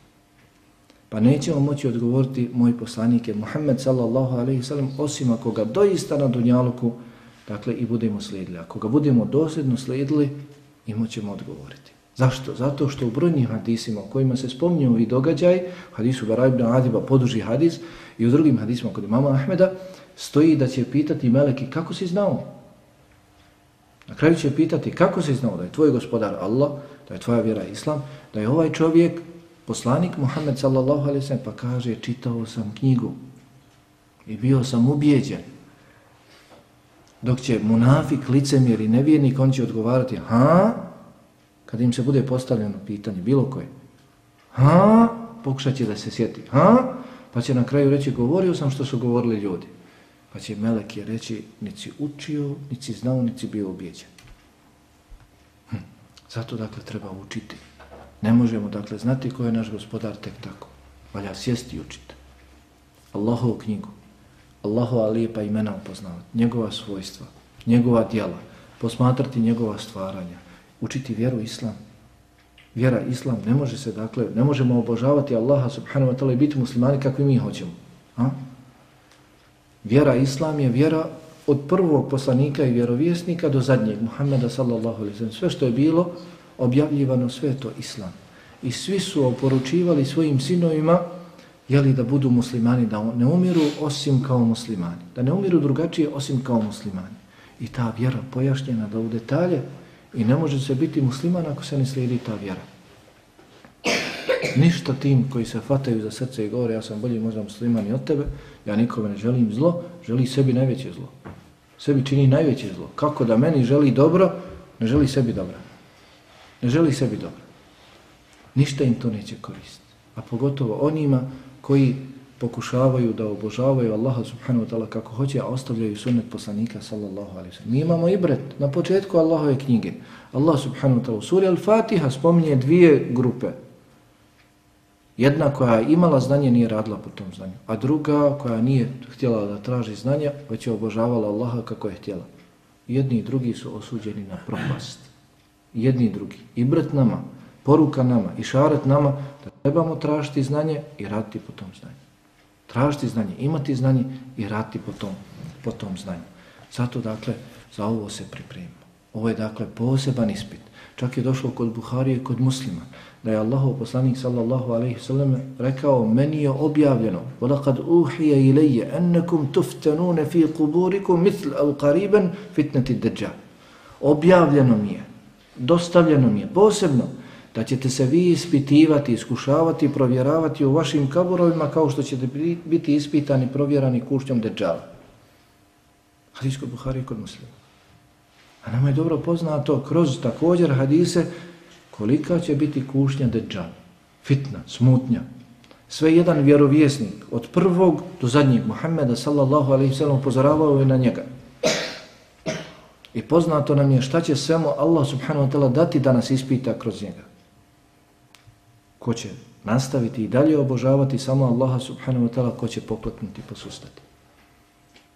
Pa nećemo moći odgovoriti moj poslanik je Muhammed sallallahu alaihi sallam, osim ako ga doista na dunjaluku, dakle, i budemo slijedili. Ako ga budemo dosljedno slijedili, imaćemo odgovoriti. Zašto? Zato što u brojnim hadisima u kojima se spominju ovi događaj, hadisu Bara ibn Adiba poduži hadis i u drugim hadisima kod imama Ahmeda, stoji da će pitati Meleki kako si znao? Na kraju će pitati kako si znao da je tvoj gospodar Allah, da je tvoja vjera Islam, da je ovaj čovjek poslanik Muhammed sallallahu alaihi sallam pa kaže čitao sam knjigu i bio sam ubijeđen. Dok će munafik, licemjer i nevjernik, on će odgovarati ha, kad im se bude postavljeno pitanje, bilo koje, ha, pokušat će da se sjeti, ha, pa će na kraju reći, govorio sam što su govorili ljudi. Pa će Melek je reći, nici učio, nici znao, nici bio ubijeđen. Hm. Zato, dakle, treba učiti. Ne možemo, dakle, znati ko je naš gospodar tek tako. Valja sjesti i učiti. Allahovu knjigu, Allahova lijepa imena upoznavati, njegova svojstva, njegova djela, posmatrati njegova stvaranja, učiti vjeru islam. Vjera islam ne može se, dakle, ne možemo obožavati Allaha subhanahu wa ta'la i biti muslimani kakvi mi hoćemo. A? Vjera islam je vjera od prvog poslanika i vjerovjesnika do zadnjeg, Muhammeda sallallahu alaihi sallam. Sve što je bilo objavljivano, sve to islam. I svi su oporučivali svojim sinovima jeli da budu muslimani, da ne umiru osim kao muslimani, da ne umiru drugačije osim kao muslimani. I ta vjera pojašnjena da u detalje i ne može se biti musliman ako se ne slijedi ta vjera. Ništa tim koji se fataju za srce i govore ja sam bolji možda musliman i od tebe, ja nikome ne želim zlo, želi sebi najveće zlo. Sebi čini najveće zlo. Kako da meni želi dobro, ne želi sebi dobro. Ne želi sebi dobro. Ništa im to neće koristiti. A pogotovo onima koji pokušavaju da obožavaju Allaha subhanahu wa ta'ala kako hoće, a ostavljaju sunnet poslanika sallallahu alaihi sallam. Mi imamo ibret na početku Allahove knjige. Allah subhanahu wa ta'ala u suri Al-Fatiha spominje dvije grupe. Jedna koja je imala znanje nije radila po tom znanju, a druga koja nije htjela da traži znanja, već je obožavala Allaha kako je htjela. Jedni i drugi su osuđeni na propast Jedni i drugi. Ibret nama poruka nama i šaret nama da trebamo tražiti znanje i raditi po tom znanju. Tražiti znanje, imati znanje i raditi po tom, po tom znanju. Zato, dakle, za ovo se pripremimo. Ovo je, dakle, poseban ispit. Čak je došlo kod Buharije, kod muslima, da je Allahov poslanik, sallallahu alaihi sallam, rekao, meni je objavljeno, وَلَقَدْ أُوحِيَ إِلَيَّ أَنَّكُمْ تُفْتَنُونَ فِي قُبُورِكُمْ مِثْلَ أَوْ قَرِيبًا فِتْنَةِ الدَّجَّالِ Objavljeno mi je, dostavljeno mi je, posebno, da ćete se vi ispitivati, iskušavati, provjeravati u vašim kaburovima kao što ćete biti ispitani, provjerani kušćom deđala. Hadis kod Buhari i kod muslima. A nama je dobro poznato kroz također hadise kolika će biti kušnja deđala. Fitna, smutnja. Sve jedan vjerovjesnik od prvog do zadnjeg Muhammeda sallallahu alaihi sallam upozoravao je na njega. I poznato nam je šta će svemu Allah subhanahu wa ta'ala dati da nas ispita kroz njega ko će nastaviti i dalje obožavati samo Allaha subhanahu wa ta'ala, ko će poklopnuti, posustati.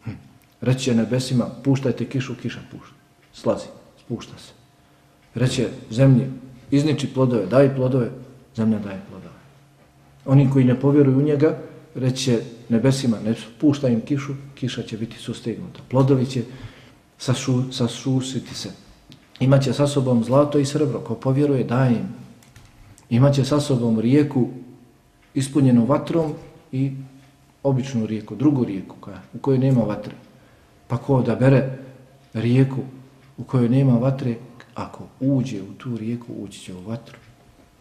Hm. Reće nebesima, puštajte kišu, kiša pušta. Slazi, spušta se. Reće zemlji, izniči plodove, daj plodove, zemlja daje plodove. Oni koji ne povjeruju u njega, reće nebesima, ne pušta im kišu, kiša će biti sustegnuta. Plodovi će sašu, sasusiti se. Imaće sa sobom zlato i srebro. Ko povjeruje, daj im imaće sa sobom rijeku ispunjenu vatrom i običnu rijeku, drugu rijeku koja, u kojoj nema vatre. Pa ko da bere rijeku u kojoj nema vatre, ako uđe u tu rijeku, ući će u vatru.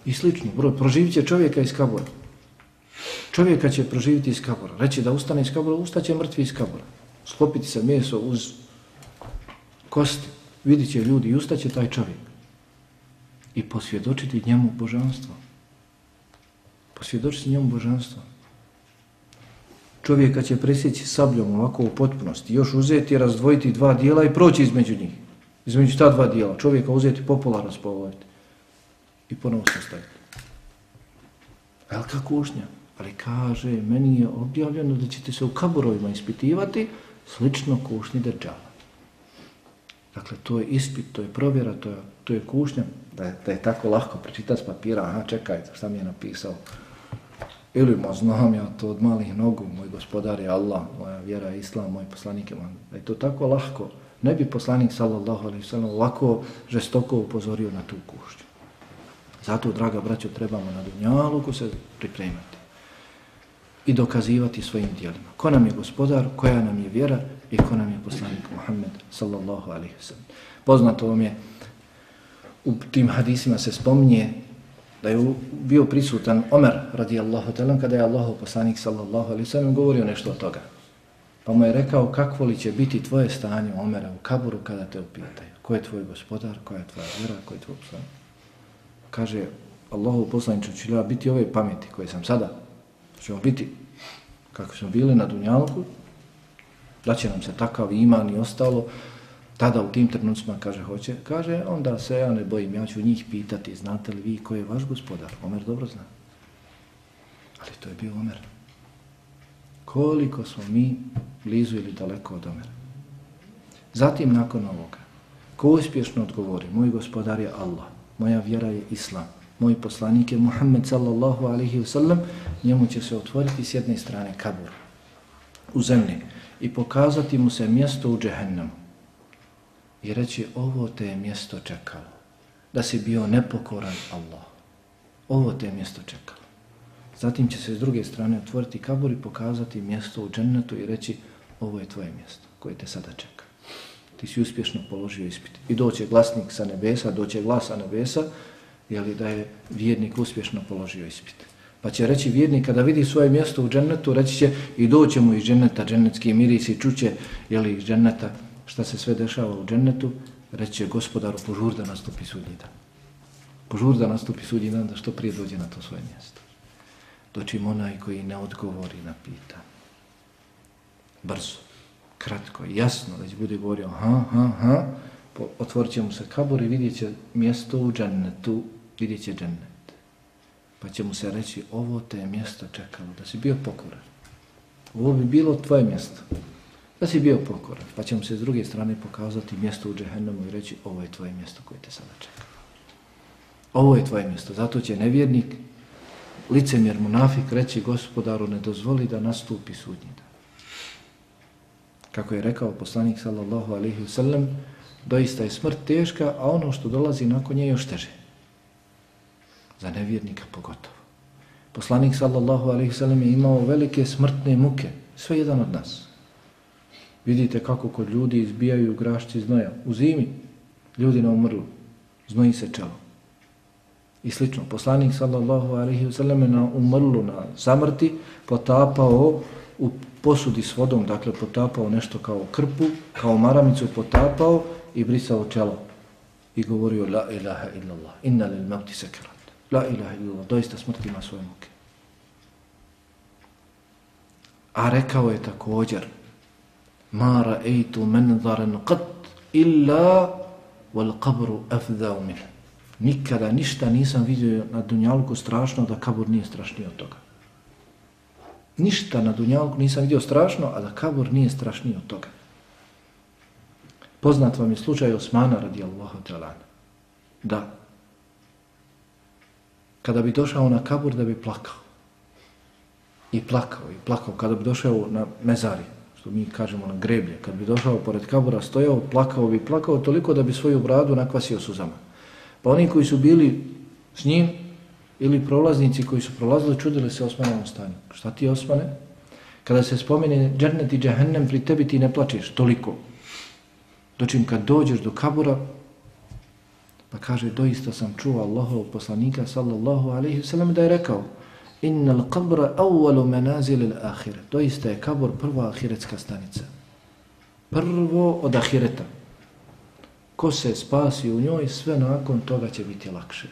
I slično, bro, proživit će čovjeka iz kabora. Čovjeka će proživiti iz kabora. Reći da ustane iz kabora, ustaće mrtvi iz kabora. Sklopiti se meso uz kosti. Vidit će ljudi i ustaće taj čovjek i posvjedočiti njemu božanstvo. Posvjedočiti njemu božanstvo. Čovjeka će presjeći sabljom ovako u potpunosti, još uzeti, razdvojiti dva dijela i proći između njih. Između ta dva dijela. Čovjeka uzeti popola raspolovati. I ponovo se staviti. Velika kušnja. Ali kaže, meni je objavljeno da ćete se u kaburovima ispitivati slično kušnji država. Dakle, to je ispit, to je provjera, to je, to je kušnja. Da je, da je tako lahko pročitati s papira, aha, čekaj, šta mi je napisao? Ili ma znam ja to od malih nogu, moj gospodar je Allah, moja vjera je Islam, moj poslanik je man. Da je to tako lahko, ne bi poslanik sallallahu alaihi sallam ovako žestoko upozorio na tu kušnju. Zato, draga braćo, trebamo na dunjaluku se pripremati i dokazivati svojim dijelima. Ko nam je gospodar, koja nam je vjera i ko nam je poslanik Muhammed sallallahu alaihi sallam. Poznato vam je, u tim hadisima se spominje da je bio prisutan Omer radijallahu talan kada je Allahu poslanik sallallahu alaihi sallam govorio nešto od toga. Pa mu je rekao kakvo li će biti tvoje stanje Omera u kaburu kada te upitaju. Ko je tvoj gospodar, koja je tvoja vjera, ko je tvoj poslanik? Kaže Allahu poslanicu ću biti ove pameti koje sam sada, ćemo biti kako smo bili na Dunjalku, da će nam se takav iman i ostalo, tada u tim trenucima kaže hoće, kaže onda se ja ne bojim, ja ću njih pitati, znate li vi ko je vaš gospodar? Omer dobro zna. Ali to je bio Omer. Koliko smo mi blizu ili daleko od Omera. Zatim nakon ovoga, ko uspješno odgovori, moj gospodar je Allah, moja vjera je Islam, moj poslanik je Muhammed sallallahu alaihi wa sallam, njemu će se otvoriti s jedne strane kabur u zemlji i pokazati mu se mjesto u džehennemu i reći ovo te je mjesto čekalo, da si bio nepokoran Allah. Ovo te je mjesto čekalo. Zatim će se s druge strane otvoriti kabur i pokazati mjesto u džennetu i reći ovo je tvoje mjesto koje te sada čeka. Ti si uspješno položio ispit. I doće glasnik sa nebesa, doće glas sa nebesa, jeli da je vjernik uspješno položio ispit. Pa će reći vjernik kada vidi svoje mjesto u džennetu, reći će i doće mu iz dženneta, džennetski miris i čuće jeli, iz dženneta šta se sve dešava u džennetu, reći će gospodaru požur da nastupi sudnji dan. Požur da nastupi sudnji dan da što prije dođe na to svoje mjesto. Dočim onaj koji ne odgovori na pitanje. Brzo, kratko, jasno, već bude govorio ha, ha, ha, otvorit će mu se kabor i vidjet će mjesto u džennetu, vidjet će džennet. Pa će mu se reći, ovo te je mjesto čekalo, da si bio pokoran. Ovo bi bilo tvoje mjesto, da si bio pokoran. Pa će mu se s druge strane pokazati mjesto u džehennemu i reći, ovo je tvoje mjesto koje te sada čeka. Ovo je tvoje mjesto, zato će nevjernik, licemjer munafik reći gospodaru, ne dozvoli da nastupi sudnji dan. Kako je rekao poslanik sallallahu alaihi wasallam, doista je smrt teška, a ono što dolazi nakon nje još teže. Za nevjernika pogotovo. Poslanik sallallahu alaihi sallam je imao velike smrtne muke, sve jedan od nas. Vidite kako kod ljudi izbijaju grašci znoja. U zimi ljudi na umrlu, znoji se čelo. I slično, poslanik sallallahu alaihi sallam je na umrlu, na zamrti, potapao u posudi s vodom, dakle potapao nešto kao krpu, kao maramicu potapao i brisao čelo i govorio la ilaha illallah, inna lil mauti sekara. La ilaha illallah, doista smrt ima svoje muke. A rekao je također ma ra'eitu menzaren qat illa wal qabru afdau min. Nikada ništa nisam vidio na dunjalku strašno da kabur nije strašniji od toga. Ništa na dunjalku nisam vidio strašno, a da kabur nije strašniji od toga. Poznat vam je slučaj Osmana radijallahu ta'ala. Da. Kada bi došao na kabur da bi plakao. I plakao, i plakao. Kada bi došao na mezari, što mi kažemo na greblje, kad bi došao pored kabura, stojao, plakao bi, plakao toliko da bi svoju bradu nakvasio suzama. Pa oni koji su bili s njim, ili prolaznici koji su prolazili, čudili se Osmanovom stanju. Šta ti Osmane? Kada se spomeni džernet i džahennem, pri tebi ti ne plačeš toliko. Dočim kad dođeš do kabura, pa kaže, doista sam čuo Allahov poslanika, sallallahu alaihi wasallam da je rekao, Innal qabra awwalu manazil al-akhir. Doista je kabor prva ahiretska stanica. Prvo od ahireta. Ko se spasi u njoj, sve nakon toga će biti lakše.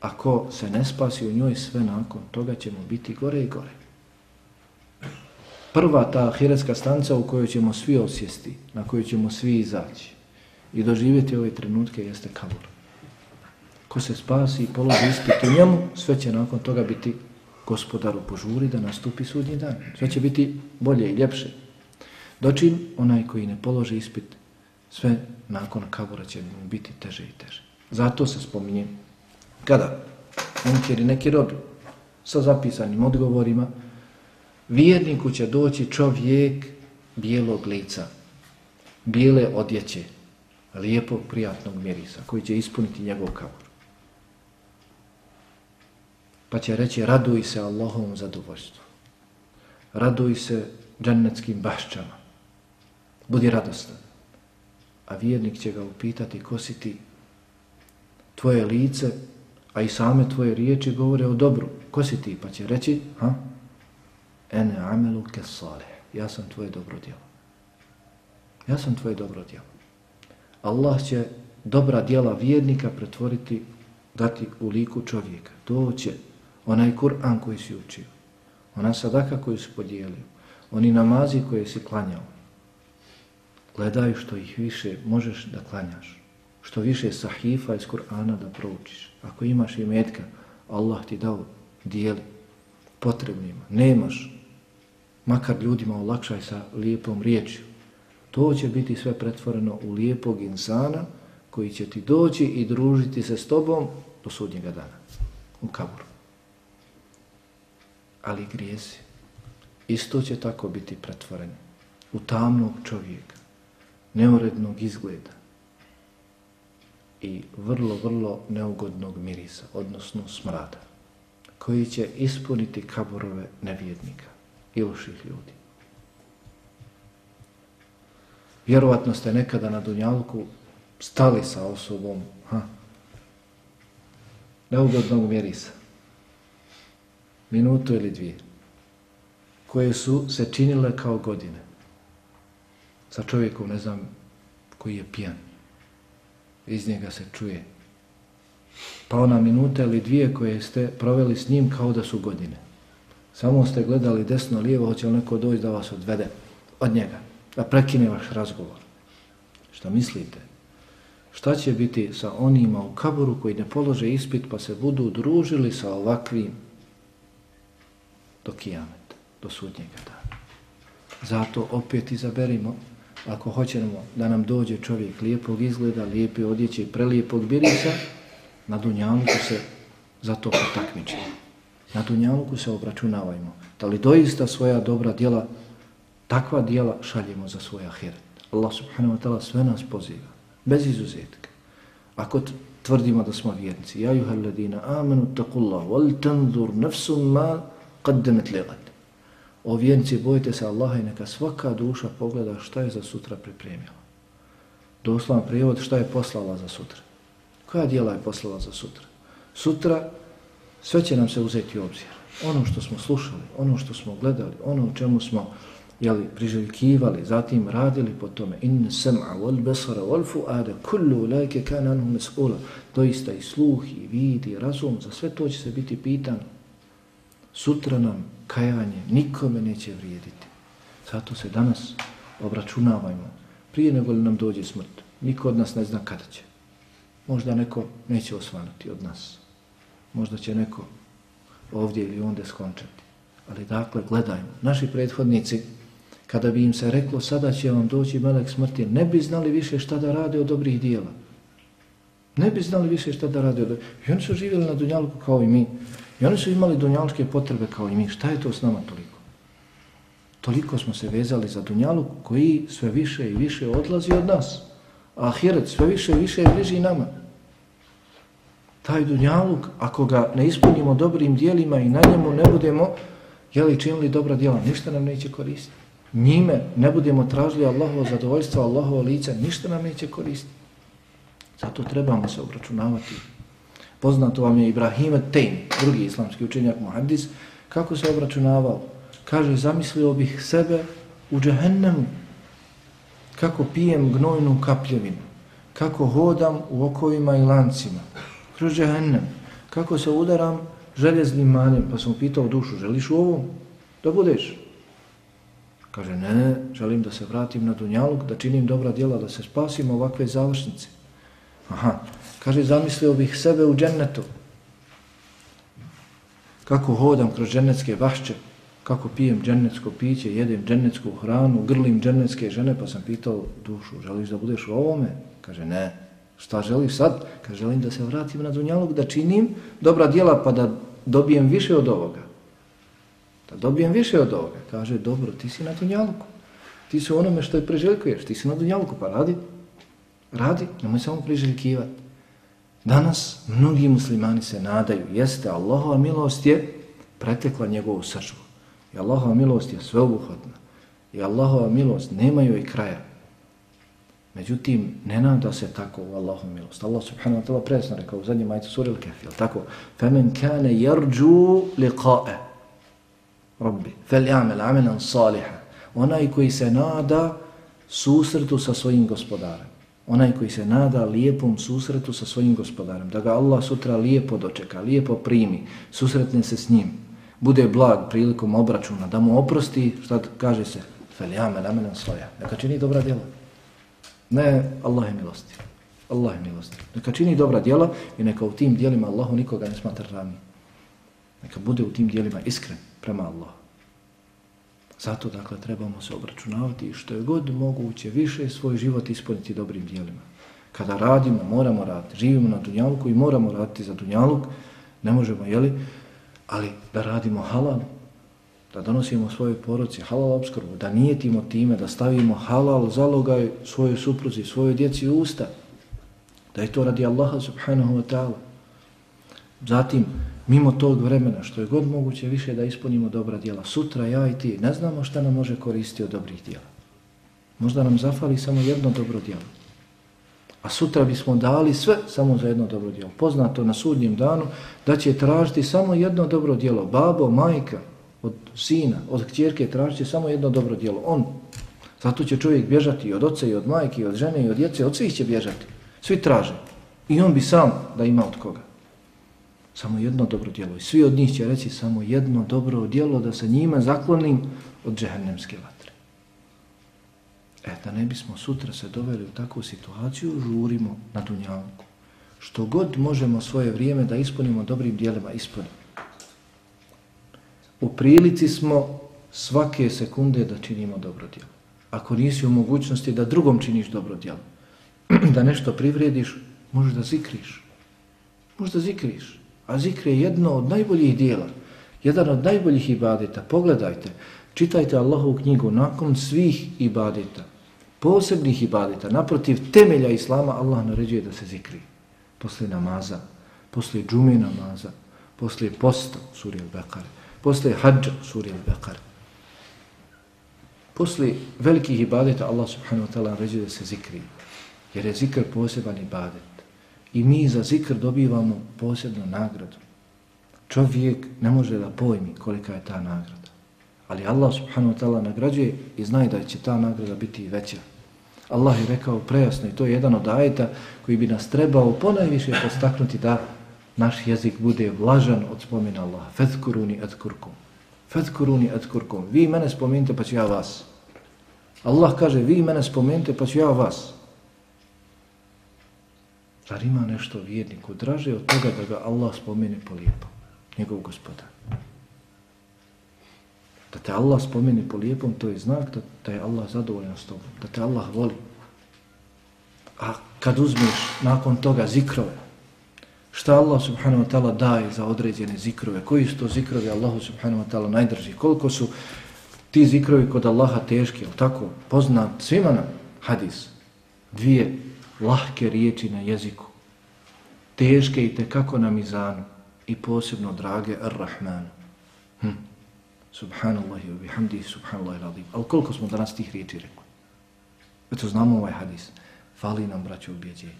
Ako se ne spasi u njoj, sve nakon toga će mu biti gore i gore prva ta ahiretska stanca u kojoj ćemo svi osjesti, na kojoj ćemo svi izaći i doživjeti ove trenutke jeste kabur. Ko se spasi i položi ispit u njemu, sve će nakon toga biti gospodaru požuri da nastupi sudnji dan. Sve će biti bolje i ljepše. Dočin, onaj koji ne položi ispit, sve nakon kabura će mu biti teže i teže. Zato se spominje kada munkeri neki robi sa zapisanim odgovorima, vjerniku će doći čovjek bijelog lica, bijele odjeće, lijepog, prijatnog mirisa, koji će ispuniti njegov kabur. Pa će reći, raduj se Allahovom zadovoljstvu. Raduj se džennetskim bašćama. Budi radostan. A vjernik će ga upitati, ko si ti? Tvoje lice, a i same tvoje riječi govore o dobru. Ko si ti? Pa će reći, ha? Ene amelu kesale. Ja sam tvoje dobro djelo. Ja sam tvoje dobro djelo. Allah će dobra djela vjernika pretvoriti, dati u liku čovjeka. To će onaj Kur'an koji si učio, ona sadaka koju si podijelio, oni namazi koje si klanjao. Gledaj što ih više možeš da klanjaš. Što više sahifa iz Kur'ana da proučiš. Ako imaš i metka, Allah ti dao dijeli potrebnima. Nemaš, makar ljudima olakšaj sa lijepom riječju. To će biti sve pretvoreno u lijepog insana koji će ti doći i družiti se s tobom do sudnjega dana. U kaburu. Ali grijezi. Isto će tako biti pretvoreni. U tamnog čovjeka. Neurednog izgleda. I vrlo, vrlo neugodnog mirisa, odnosno smrada. Koji će ispuniti kaburove nevjednika i loših ljudi. Vjerovatno ste nekada na Dunjalku stali sa osobom ha, neugodnog mirisa. Minutu ili dvije. Koje su se činile kao godine. Sa čovjekom, ne znam, koji je pijan. Iz njega se čuje. Pa ona minuta ili dvije koje ste proveli s njim kao da su godine. Samo ste gledali desno, lijevo, hoće li neko doći da vas odvede od njega da prekine vaš razgovor. Šta mislite? Šta će biti sa onima u kaburu koji ne polože ispit pa se budu družili sa ovakvim do kijameta, do sudnjega dana. Zato opet izaberimo, ako hoćemo da nam dođe čovjek lijepog izgleda, lijepe odjeće i prelijepog birisa, na Dunjaluku se za to potakmičimo. Na Dunjaluku se obračunavajmo. Da li doista svoja dobra djela takva dijela šaljemo za svoj ahiret. Allah subhanahu wa ta'ala sve nas poziva, bez izuzetka. Ako tvrdimo da smo vjernici, ja juha ladina amanu taqullahu, wal tanzur nafsum ma qaddamat liqad. O vjernici, bojite se Allaha i neka svaka duša pogleda šta je za sutra pripremila. Doslovan prijevod šta je poslala za sutra. Koja dijela je poslala za sutra? Sutra sve će nam se uzeti u obzir. Ono što smo slušali, ono što smo gledali, ono u čemu smo jeli, priželjkivali, zatim radili po tome. In sem'a wal basara wal fu'ada kullu lajke kan anhu mas'ula. Doista i sluh i vid i razum za sve to će se biti pitan. Sutra nam kajanje nikome neće vrijediti. Zato se danas obračunavajmo. Prije nego li nam dođe smrt niko od nas ne zna kada će. Možda neko neće osvanuti od nas. Možda će neko ovdje ili onda skončati. Ali dakle gledajmo. Naši prethodnici kada bi im se reklo sada će vam doći melek smrti, ne bi znali više šta da rade od dobrih dijela. Ne bi znali više šta da rade od dobrih I oni su živjeli na Dunjalku kao i mi. I oni su imali dunjalučke potrebe kao i mi. Šta je to s nama toliko? Toliko smo se vezali za Dunjaluk koji sve više i više odlazi od nas. A Ahiret sve više i više je bliži nama. Taj Dunjaluk, ako ga ne ispunimo dobrim dijelima i na njemu ne budemo jeli činili dobra dijela, ništa nam neće koristiti njime ne budemo tražili Allahovo zadovoljstvo, Allahovo lice, ništa nam neće koristiti. Zato trebamo se obračunavati. Poznato vam je Ibrahim Tejn, drugi islamski učenjak Muhaddis, kako se obračunavao. Kaže, zamislio bih sebe u džehennemu, kako pijem gnojnu kapljevinu, kako hodam u okovima i lancima, kroz džehennem, kako se udaram željeznim manjem, pa sam pitao dušu, želiš u ovom da budeš? Kaže, ne, ne, želim da se vratim na Dunjaluk, da činim dobra djela, da se spasim ovakve završnice. Aha, Kaže, zamislio bih sebe u džennetu. Kako hodam kroz džennetske vašće, kako pijem džennetsko piće, jedem džennetsku hranu, grlim džennetske žene, pa sam pitao dušu, želiš da budeš u ovome? Kaže, ne. Šta želiš sad? Kaže, želim da se vratim na dunjalog, da činim dobra djela, pa da dobijem više od ovoga Da dobijem više od ovoga. Kaže, dobro, ti si na dunjaluku. Ti si onome što je preželjkuješ. Ti si na dunjaluku, pa radi. Radi, nemoj samo priželjkivati. Danas mnogi muslimani se nadaju, jeste, Allahova milost je pretekla njegovu sržbu. I Allahova milost je sveobuhvatna. I Allahova milost nema joj kraja. Međutim, ne nada se tako u Allahom milost. Allah subhanahu wa ta'la presno rekao u zadnjem majcu suri al-Kahf, jel tako? فَمَنْ كَانَ يَرْجُوا لِقَاءَ rabbi. Fel jamel amenan saliha. onaj koji se nada susretu sa svojim gospodarem. Onaj koji se nada lijepom susretu sa svojim gospodarem. Da ga Allah sutra lijepo dočeka lijepo primi susretne se s njim. Bude blag prilikom obračuna da mu oprosti šta kaže se? Fel jamel amenan saliha. neka čini dobra djela. Ne Allah je milosti Allah je milosti neka čini dobra djela i neka u tim djelima Allahu nikoga ne smatra ravni neka bude u tim djelima iskren prema Allahu. Zato, dakle, trebamo se obračunavati što je god moguće više svoj život ispuniti dobrim djelima. Kada radimo, moramo raditi. Živimo na Dunjaluku i moramo raditi za Dunjaluk. Ne možemo, jeli? Ali da radimo halal, da donosimo svoje poroci halal obskrbu, da nijetimo time, da stavimo halal zalogaj svojoj supruzi, svojoj djeci u usta, da je to radi Allaha subhanahu wa ta'ala. Zatim, mimo tog vremena, što je god moguće više da ispunimo dobra djela, sutra ja i ti ne znamo šta nam može koristiti od dobrih djela. Možda nam zafali samo jedno dobro djelo. A sutra bismo dali sve samo za jedno dobro djelo. Poznato na sudnjem danu da će tražiti samo jedno dobro djelo. Babo, majka, od sina, od kćerke tražiti samo jedno dobro djelo. On. Zato će čovjek bježati od oca i od majke i od žene i od djece. Od svih će bježati. Svi traže. I on bi sam da ima od koga. Samo jedno dobro djelo. I svi od njih će reći samo jedno dobro djelo da se njima zaklonim od džehennemske vatre. E, da ne bismo sutra se doveli u takvu situaciju, žurimo na dunjavku. Što god možemo svoje vrijeme da ispunimo dobrim dijelima, ispunimo u prilici smo svake sekunde da činimo dobro djelo. Ako nisi u mogućnosti da drugom činiš dobro djelo, *clears throat* da nešto privrediš, možeš da zikriš. Možeš da zikriš. A zikr je jedno od najboljih dijela. Jedan od najboljih ibadeta. Pogledajte, čitajte Allahovu knjigu nakon svih ibadeta. Posebnih ibadeta. Naprotiv temelja Islama Allah naređuje da se zikri. Posle namaza, posle džume namaza, posle posta, suri al-Bekare posle hađa suri al-Baqara. Posle velikih ibadeta Allah subhanahu wa ta'ala naređuje da se zikri. Jer je zikr poseban ibadet. I mi za zikr dobivamo posebnu nagradu. Čovjek ne može da pojmi kolika je ta nagrada. Ali Allah subhanahu wa ta'ala nagrađuje i znaje da će ta nagrada biti veća. Allah je rekao prejasno i to je jedan od ajeta koji bi nas trebao ponajviše postaknuti da naš jezik bude vlažan od spomena Allaha. Fethkuruni adkurkum. Fethkuruni adkurkum. Vi mene spomenite pa ću ja vas. Allah kaže vi mene spomenite pa ću ja vas. Zar ima nešto vjerniku draže od toga da ga Allah spomene po lijepom? Njegov gospodar. Da te Allah spomene po lijepom, to je znak da, da je Allah zadovoljan s tobom. Da te Allah voli. A kad uzmeš nakon toga zikrove, šta Allah subhanahu wa ta'ala daje za određene zikrove, koji su to zikrovi Allahu subhanahu wa ta'ala najdrži, koliko su ti zikrovi kod Allaha teški, ali tako, poznat svima nam hadis, dvije lahke riječi na jeziku, teške i tekako na mizanu i posebno drage ar-Rahmanu. Hm. Subhanallahi wa subhanallah subhanallahi radim. Ali koliko smo danas tih riječi rekli? Eto znamo ovaj hadis. Fali nam, braće, ubjeđenje.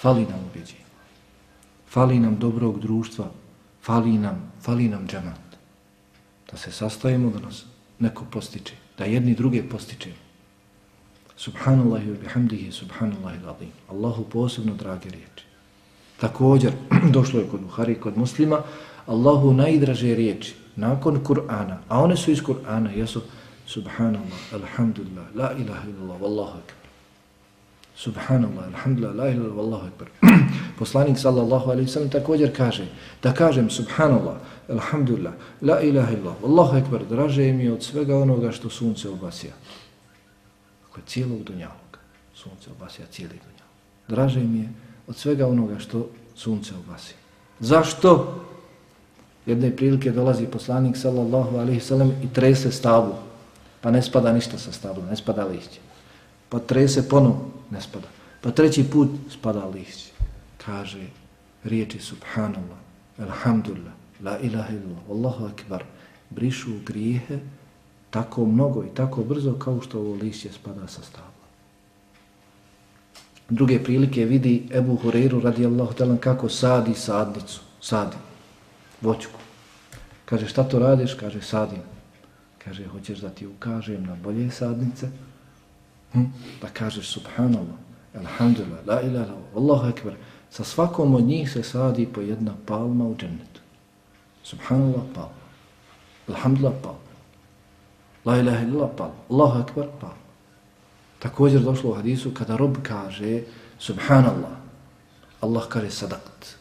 Fali nam ubjeđenje. Fali nam dobrog društva, fali nam, fali nam džemat. Da se sastavimo da nas neko postiče, da jedni druge postičemo. Subhanallah wa bihamdihi, subhanallahi ladim. Allahu posebno drage riječi. Također, *clears throat* došlo je kod Buhari, kod muslima, Allahu najdraže riječi, nakon Kur'ana, a one su iz Kur'ana, jesu Subhanallah, alhamdulillah, la ilaha illallah, wallahu akbar. Subhanallah, alhamdulillah, la ilaha illallah, Wallahu akbar. *clears throat* Poslanik sallallahu alaihi sallam također kaže da kažem subhanallah, alhamdulillah, la ilaha illallah, Wallahu akbar, draže mi od svega onoga što sunce obasija oko cijelog dunjaloga. Sunce obasija cijeli dunjalog. Draže mi je od svega onoga što sunce obasija. Zašto? Jedne prilike dolazi poslanik sallallahu alaihi sallam i trese stavu. Pa ne spada ništa sa stavu, ne spada lišće. Pa trese ponovno, ne spada. Pa treći put spada lišće. Kaže riječi subhanallah, alhamdulillah, la ilaha illallah, allahu akbar, brišu grijehe tako mnogo i tako brzo kao što ovo lišće spada sa stabla. Druge prilike vidi Ebu Hureyru radijallahu talan kako sadi sadnicu, sadi voćku. Kaže šta to radiš? Kaže sadim. Kaže hoćeš da ti ukažem na bolje sadnice? Hm? Pa kažeš subhanallah, alhamdulillah, la ilaha, allahu ekber. Sa svakom od njih se sadi po jedna palma u džennetu. Subhanallah, palma. Alhamdulillah, palma. La ilaha illallah, palma. Allahu akbar, palma. Također došlo u hadisu kada rob kaže Subhanallah, Allah kaže sadakt.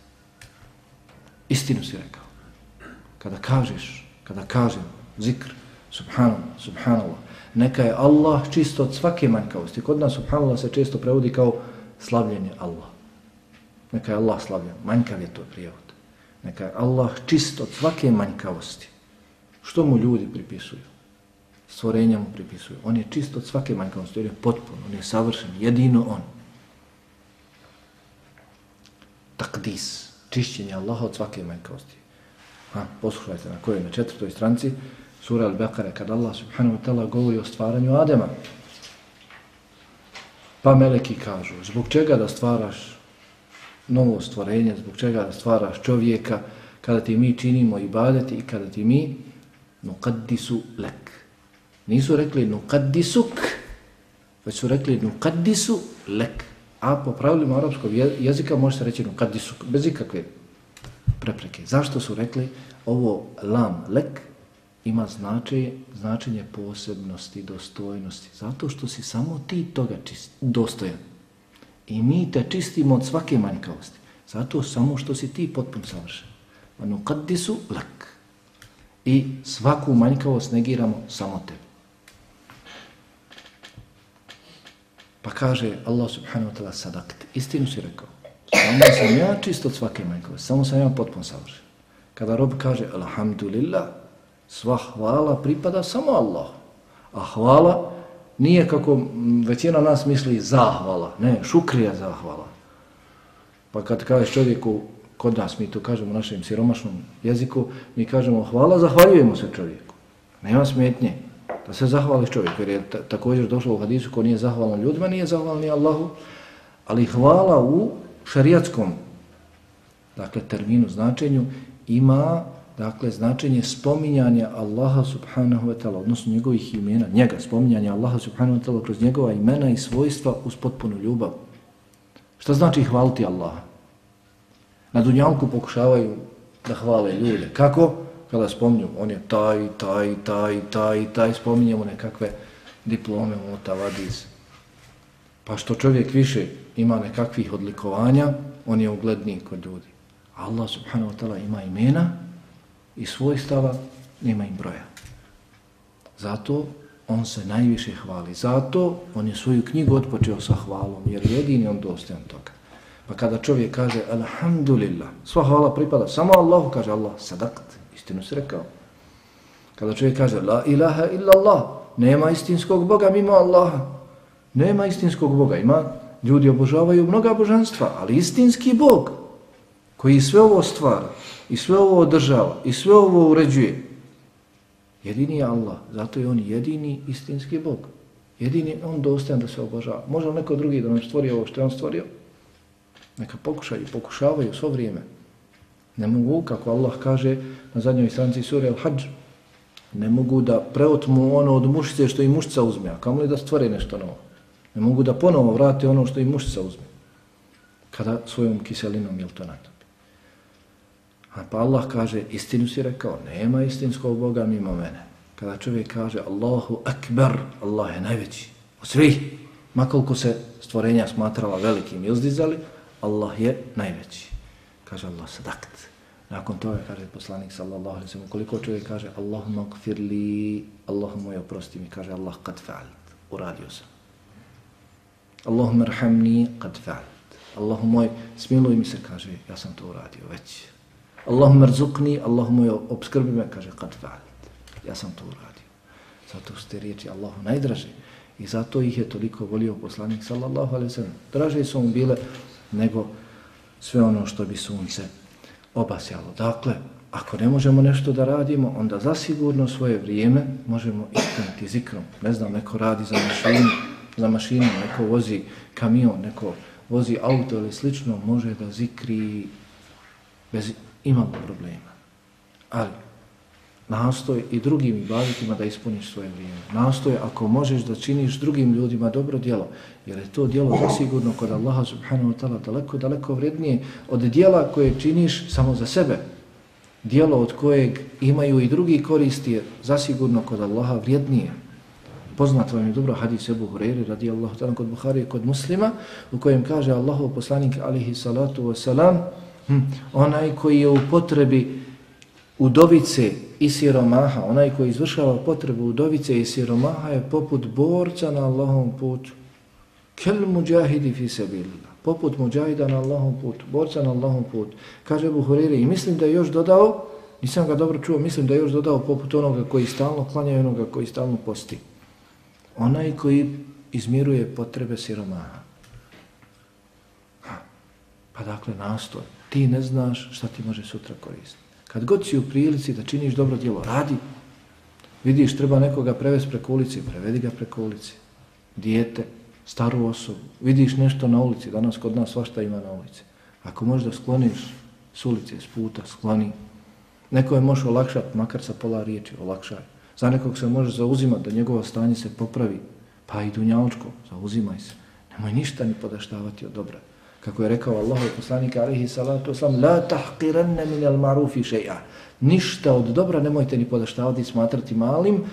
Istinu si rekao. Kada kažeš, kada kažem zikr, Subhanallah, Subhanallah, neka je Allah čisto od svake manjkavosti. Kod nas Subhanallah se često prevodi kao slavljenje Allah. Neka je Allah slavljen, manjkav je to prijevod. Neka je Allah čisto od svake manjkavosti. Što mu ljudi pripisuju? Stvorenja mu pripisuju. On je čist od svake manjkavosti, on je potpuno, on je savršen, jedino on. Takdis, čišćenje Allaha od svake manjkavosti. Ha, poslušajte na kojoj, na četvrtoj stranci, sura Al-Baqara, kad Allah subhanahu wa ta'ala govori o stvaranju Adema. Pa meleki kažu, zbog čega da stvaraš novo stvorenje, zbog čega da stvaraš čovjeka, kada ti mi činimo ibadeti i kada ti mi nukaddisu lek, Nisu rekli nukaddisuk, već su rekli nukaddisu lek. A po pravilima arapskog jezika može se reći nukaddisuk, bez ikakve prepreke. Zašto su rekli ovo lam lek ima značenje, značenje posebnosti, dostojnosti? Zato što si samo ti toga čist, dostojan. I mi te čistimo od svake manjkavosti. Zato samo što si ti potpun savršen. Nukaddisu lek. I svaku manjkavost negiramo samo tebi. Pa kaže Allah subhanahu wa ta'ala sadakt. Istinu si rekao. Samo sam ja čist od svake manjkove. Samo sam ja potpuno savršen. Kada rob kaže alhamdulillah, sva hvala pripada samo Allah. A hvala nije kako većina nas misli zahvala. Ne, šukrija zahvala. Pa kad kažeš čovjeku, kod nas mi to kažemo u našem siromašnom jeziku, mi kažemo hvala, zahvaljujemo se čovjeku. Nema smetnje da se zahvali čovjeku, jer je također došlo u hadisu ko nije zahvalan ljudima, nije zahvalan ni Allahu, ali hvala u šariatskom dakle, terminu, značenju, ima dakle, značenje spominjanja Allaha subhanahu wa ta'ala, odnosno njegovih imena, njega, spominjanja Allaha subhanahu wa ta'ala kroz njegova imena i svojstva uz potpunu ljubav. Šta znači hvaliti Allaha? Na dunjalku pokušavaju da hvale ljude. Kako? Kada spominju, on je taj, taj, taj, taj, taj, spominjemo nekakve diplome ono, u Tavadiz. Pa što čovjek više ima nekakvih odlikovanja, on je ugledniji kod ljudi. Allah subhanahu wa ta'ala ima imena i svojstava, nema im broja. Zato on se najviše hvali. Zato on je svoju knjigu odpočeo sa hvalom, jer jedini on dostajan toga. Pa kada čovjek kaže Alhamdulillah, sva hvala pripada samo Allahu, kaže Allah, sadakt, istinu si rekao. Kada čovjek kaže La ilaha illa Allah, nema istinskog Boga mimo Allaha. Nema istinskog Boga, ima ljudi obožavaju mnoga božanstva, ali istinski Bog koji sve ovo stvara i sve ovo održava i sve ovo uređuje, jedini je Allah, zato je on jedini istinski Bog. Jedini on dostajan da se obožava. Može neko drugi da nam stvori ovo što je on stvorio? Neka pokušaju, pokušavaju svo vrijeme. Ne mogu, kako Allah kaže na zadnjoj stranci sura Al-Hajj, ne mogu da preotmu ono od mušice što i mušica uzme, a kamo li da stvore nešto novo? Ne mogu da ponovo vrate ono što i mušica uzme, kada svojom kiselinom jel to natopi. A pa Allah kaže, istinu si rekao, nema istinskog Boga mimo mene. Kada čovjek kaže Allahu Akbar, Allah je najveći od svih, Makoliko se stvorenja smatrala velikim i uzdizali, Allah je najveći. Kaže Allah, sadakt. Nakon toga kaže poslanik sallallahu alaihi sallam, koliko čovjek kaže Allahumma gfir li, Allahumma je oprosti mi, kaže Allah, kad fa'alt, uradio sam. Allahumma rhamni, kad fa'alt. Allahumma smiluj mi se, kaže, ja sam to uradio već. Allahumma rzukni, Allahumma je obskrbi me, kaže, kad fa'alt. Ja sam to uradio. Zato su te riječi Allahu najdraže. I zato ih je toliko volio poslanik sallallahu alaihi sallam. Draže su mu bile nego sve ono što bi sunce obasjalo. Dakle, ako ne možemo nešto da radimo, onda zasigurno svoje vrijeme možemo ispuniti zikrom. Ne znam, neko radi za mašinu, za mašinu, neko vozi kamion, neko vozi auto ili slično, može da zikri bez imalo problema. Ali, nastoj i drugim ibadetima da ispuniš svoje vrijeme. Nastoj ako možeš da činiš drugim ljudima dobro djelo, jer je to djelo zasigurno kod Allaha subhanahu wa ta'ala daleko, daleko vrednije od djela koje činiš samo za sebe. Djelo od kojeg imaju i drugi koristi je zasigurno kod Allaha vrijednije. Poznat vam je dobro hadis Ebu Hureyri radijallahu ta'ala kod Buhari kod muslima u kojem kaže Allahov poslanik alihi salatu wasalam hm, onaj koji je u potrebi udovice i siromaha, onaj koji izvršava potrebu udovice i siromaha je poput borca na Allahom putu. Kel muđahidi fi sebilila. Poput muđahida na Allahom putu, borca na Allahom putu. Kaže Buhuriri i mislim da je još dodao, nisam ga dobro čuo, mislim da je još dodao poput onoga koji stalno klanja i onoga koji stalno posti. Onaj koji izmiruje potrebe siromaha. Pa dakle, nastoj. Ti ne znaš šta ti može sutra koristiti. Kad god si u prilici da činiš dobro djelo, radi. Vidiš, treba nekoga prevesti preko ulici, prevedi ga preko ulici. Dijete, staru osobu. Vidiš nešto na ulici, danas kod nas svašta ima na ulici. Ako možeš da skloniš s ulice, s puta, skloni. Neko je može olakšati, makar sa pola riječi, olakšaj. Za nekog se može zauzimati da njegovo stanje se popravi. Pa i dunjaločko, zauzimaj se. Nemoj ništa ni podaštavati od dobra kako je rekao Allah i poslanik alaihi salatu oslam, la tahqiranne min al marufi šeja. Ništa od dobra nemojte ni podaštavati smatrati malim,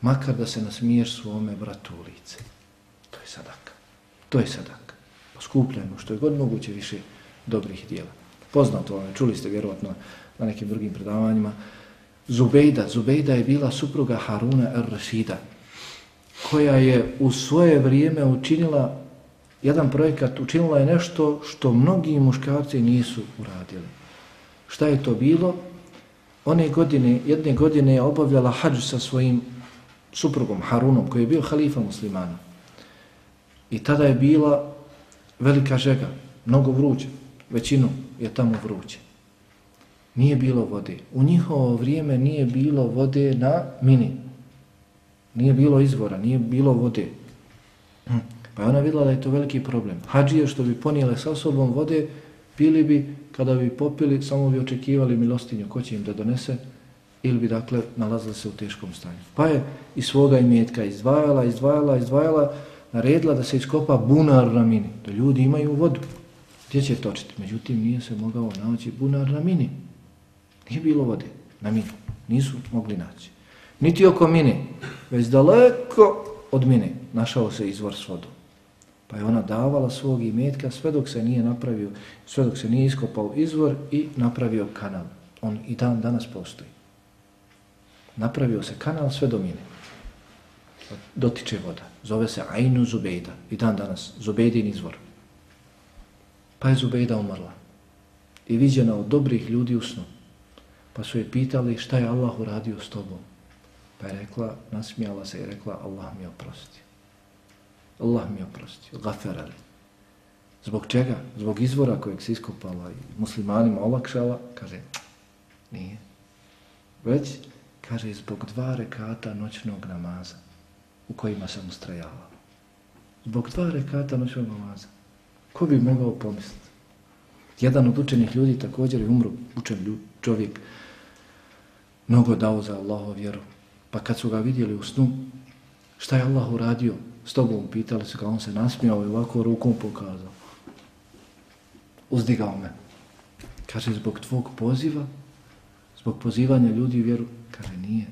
makar da se nasmiješ svome bratu u lice. To je sadaka. To je sadaka. Poskupljajmo što je god moguće više dobrih dijela. Poznato vam, čuli ste vjerovatno na nekim drugim predavanjima, Zubejda, Zubejda je bila supruga Haruna ar-Rashida, koja je u svoje vrijeme učinila jedan projekat učinila je nešto što mnogi muškarci nisu uradili. Šta je to bilo? One godine, jedne godine je obavljala hađu sa svojim suprugom Harunom, koji je bio halifa muslimana. I tada je bila velika žega, mnogo vruće, većinu je tamo vruće. Nije bilo vode. U njihovo vrijeme nije bilo vode na mini. Nije bilo izvora, nije bilo vode. Hm. Pa je ona vidjela da je to veliki problem. Hadžije što bi ponijele sa sobom vode, pili bi, kada bi popili, samo bi očekivali milostinju ko će im da donese, ili bi dakle nalazili se u teškom stanju. Pa je i svoga imetka izdvajala, izdvajala, izdvajala, naredila da se iskopa bunar na mini, da ljudi imaju vodu. Gdje će točiti? Međutim, nije se mogao naći bunar na mini. Nije bilo vode na mini. Nisu mogli naći. Niti oko mine, već daleko od mine našao se izvor s vodom. Pa je ona davala svog imetka sve dok se nije napravio, sve dok se nije iskopao izvor i napravio kanal. On i dan danas postoji. Napravio se kanal sve do mine. Dotiče voda. Zove se Ainu Zubejda. I dan danas. Zubejdin izvor. Pa je Zubejda umrla. I viđena od dobrih ljudi u snu. Pa su je pitali šta je Allah uradio s tobom. Pa je rekla, nasmijala se i rekla, Allah mi oprosti. Allah mi oprosti, gaferali. Zbog čega? Zbog izvora kojeg se iskopala i muslimanima olakšala, kaže, nije. Već, kaže, zbog dva rekata noćnog namaza u kojima sam ustrajala. Zbog dva rekata noćnog namaza. Ko bi mogao pomisliti? Jedan od učenih ljudi također je umro, učen čovjek, mnogo dao za Allaho vjeru. Pa kad su ga vidjeli u snu, šta je Allah uradio? S tobom, pitali su kao on se nasmijao i ovako rukom pokazao. Uzdigao me. Kaže, zbog tvog poziva, zbog pozivanja ljudi u vjeru, kaže, nije.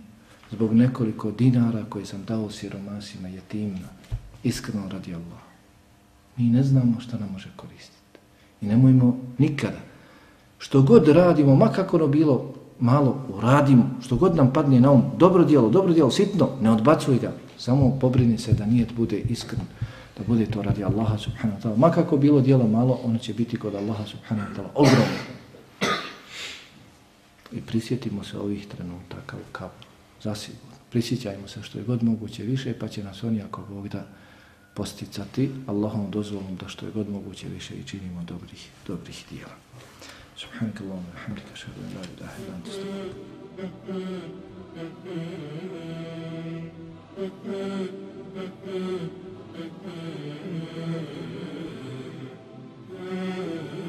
Zbog nekoliko dinara koje sam dao siromasima, jetimna, iskreno radi Allah. Mi ne znamo šta nam može koristiti. I nemojmo nikada. Što god radimo, makako ono bilo malo, uradimo, što god nam padne na um, dobro dijelo, dobro dijelo, sitno, ne odbacuj ga. Samo pobrini se da nijet bude iskren, da bude to radi Allaha subhanahu wa ta'ala. Makako bilo dijelo malo, ono će biti kod Allaha subhanahu wa ta'ala ogromno. I prisjetimo se ovih trenutaka u kapu, zasigurno. Prisjećajmo se što je god moguće više, pa će nas oni ako Bog da posticati Allahom dozvolom da što je god moguće više i činimo dobrih, dobrih dijela. سبحانك اللهم وبحمدك اشهد ان لا اله الا انت استغفرك Mm-hmm. mm-hmm. mm-hmm. mm-hmm.